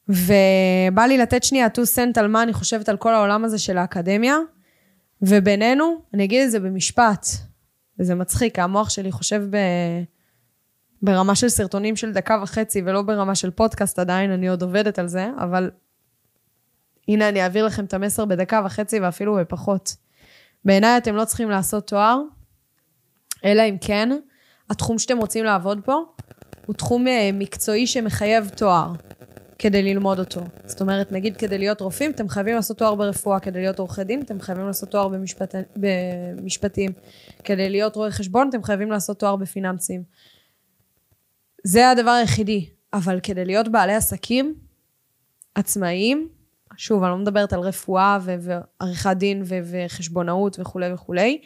ובא לי לתת שנייה 2 cent על מה אני חושבת על כל העולם הזה של האקדמיה. ובינינו, אני אגיד את זה במשפט, וזה מצחיק, המוח שלי חושב ב... ברמה של סרטונים של דקה וחצי ולא ברמה של פודקאסט עדיין, אני עוד עובדת על זה, אבל הנה אני אעביר לכם את המסר בדקה וחצי ואפילו בפחות. בעיניי אתם לא צריכים לעשות תואר, אלא אם כן, התחום שאתם רוצים לעבוד פה הוא תחום אה, מקצועי שמחייב תואר. כדי ללמוד אותו. זאת אומרת, נגיד כדי להיות רופאים, אתם חייבים לעשות תואר ברפואה, כדי להיות עורכי דין, אתם חייבים לעשות תואר במשפט... במשפטים, כדי להיות רואי חשבון, אתם חייבים לעשות תואר בפיננסים. זה הדבר היחידי. אבל כדי להיות בעלי עסקים עצמאיים, שוב, אני לא מדברת על רפואה ועריכת דין וחשבונאות וכולי וכולי,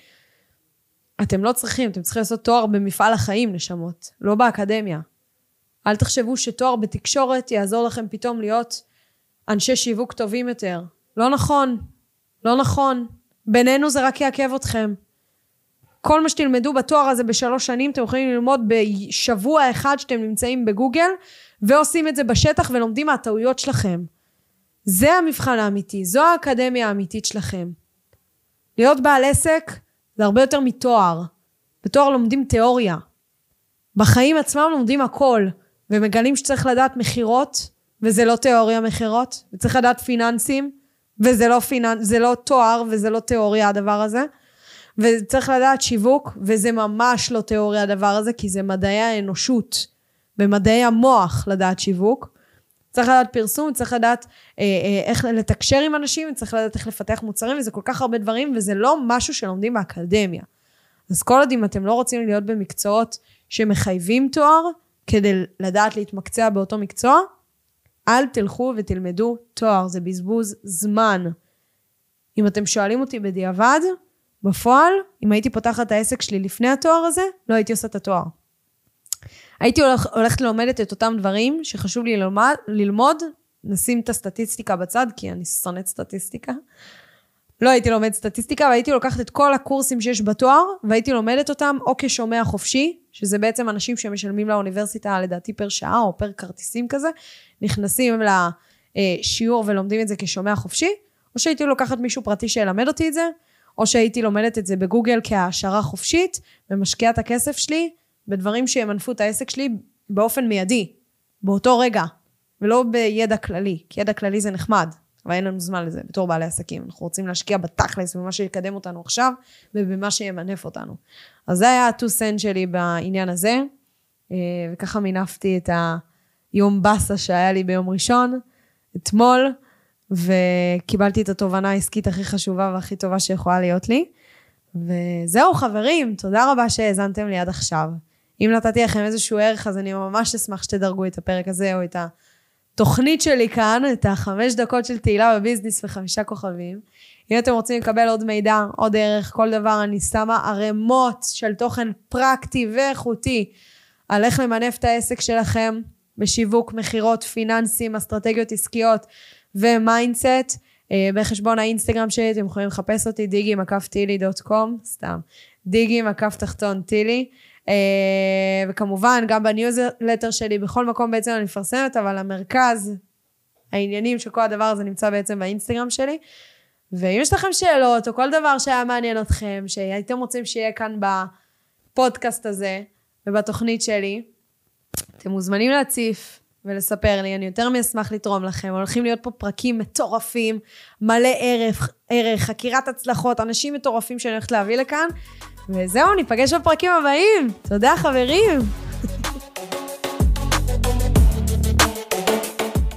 אתם לא צריכים, אתם צריכים לעשות תואר במפעל החיים, נשמות, לא באקדמיה. אל תחשבו שתואר בתקשורת יעזור לכם פתאום להיות אנשי שיווק טובים יותר. לא נכון. לא נכון. בינינו זה רק יעכב אתכם. כל מה שתלמדו בתואר הזה בשלוש שנים, אתם יכולים ללמוד בשבוע אחד שאתם נמצאים בגוגל, ועושים את זה בשטח ולומדים מהטעויות שלכם. זה המבחן האמיתי, זו האקדמיה האמיתית שלכם. להיות בעל עסק זה הרבה יותר מתואר. בתואר לומדים תיאוריה. בחיים עצמם לומדים הכל. ומגלים שצריך לדעת מכירות, וזה לא תיאוריה מכירות, וצריך לדעת פיננסים, וזה לא, פיננ... לא תואר וזה לא תיאוריה הדבר הזה, וצריך לדעת שיווק, וזה ממש לא תיאוריה הדבר הזה, כי זה מדעי האנושות, במדעי המוח לדעת שיווק. צריך לדעת פרסום, צריך לדעת אה, אה, איך לתקשר עם אנשים, צריך לדעת איך לפתח מוצרים, וזה כל כך הרבה דברים, וזה לא משהו שלומדים באקדמיה. אז כל עוד אם אתם לא רוצים להיות במקצועות שמחייבים תואר, כדי לדעת להתמקצע באותו מקצוע, אל תלכו ותלמדו תואר, זה בזבוז זמן. אם אתם שואלים אותי בדיעבד, בפועל, אם הייתי פותחת את העסק שלי לפני התואר הזה, לא הייתי עושה את התואר. הייתי הולכ, הולכת ללמדת את אותם דברים שחשוב לי ללמד, ללמוד, נשים את הסטטיסטיקה בצד, כי אני שונאת סטטיסטיקה. לא הייתי לומדת סטטיסטיקה, והייתי לוקחת את כל הקורסים שיש בתואר, והייתי לומדת אותם או כשומע חופשי, שזה בעצם אנשים שמשלמים לאוניברסיטה לדעתי פר שעה או פר כרטיסים כזה, נכנסים לשיעור ולומדים את זה כשומע חופשי, או שהייתי לוקחת מישהו פרטי שילמד אותי את זה, או שהייתי לומדת את זה בגוגל כהעשרה חופשית, ומשקיעה את הכסף שלי בדברים שימנפו את העסק שלי באופן מיידי, באותו רגע, ולא בידע כללי, כי ידע כללי זה נחמד, אבל אין לנו זמן לזה בתור בעלי עסקים. אנחנו רוצים להשקיע בתכלס, במה שיקדם אותנו עכשיו, ובמה שימנף אותנו. אז זה היה ה-2 סנט שלי בעניין הזה, אה, וככה מינפתי את היום באסה שהיה לי ביום ראשון, אתמול, וקיבלתי את התובנה העסקית הכי חשובה והכי טובה שיכולה להיות לי. וזהו, חברים, תודה רבה שהאזנתם לי עד עכשיו. אם נתתי לכם איזשהו ערך, אז אני ממש אשמח שתדרגו את הפרק הזה או את התוכנית שלי כאן, את החמש דקות של תהילה בביזנס וחמישה כוכבים. אם אתם רוצים לקבל עוד מידע, עוד ערך, כל דבר, אני שמה ערימות של תוכן פרקטי ואיכותי על איך למנף את העסק שלכם בשיווק, מכירות, פיננסים, אסטרטגיות עסקיות ו mindset. אה, בחשבון האינסטגרם שלי אתם יכולים לחפש אותי דיגי מקף טילי dot com, סתם, דיגי מקף תחתון טילי. אה, וכמובן גם בניוזלטר שלי, בכל מקום בעצם אני מפרסמת, אבל המרכז, העניינים של כל הדבר הזה נמצא בעצם באינסטגרם שלי. ואם יש לכם שאלות, או כל דבר שהיה מעניין אתכם, שהייתם רוצים שיהיה כאן בפודקאסט הזה ובתוכנית שלי, אתם מוזמנים להציף ולספר לי, אני יותר מאשמח לתרום לכם. הולכים להיות פה פרקים מטורפים, מלא ערך, ערך, חקירת הצלחות, אנשים מטורפים שאני הולכת להביא לכאן. וזהו, ניפגש בפרקים הבאים. תודה, חברים.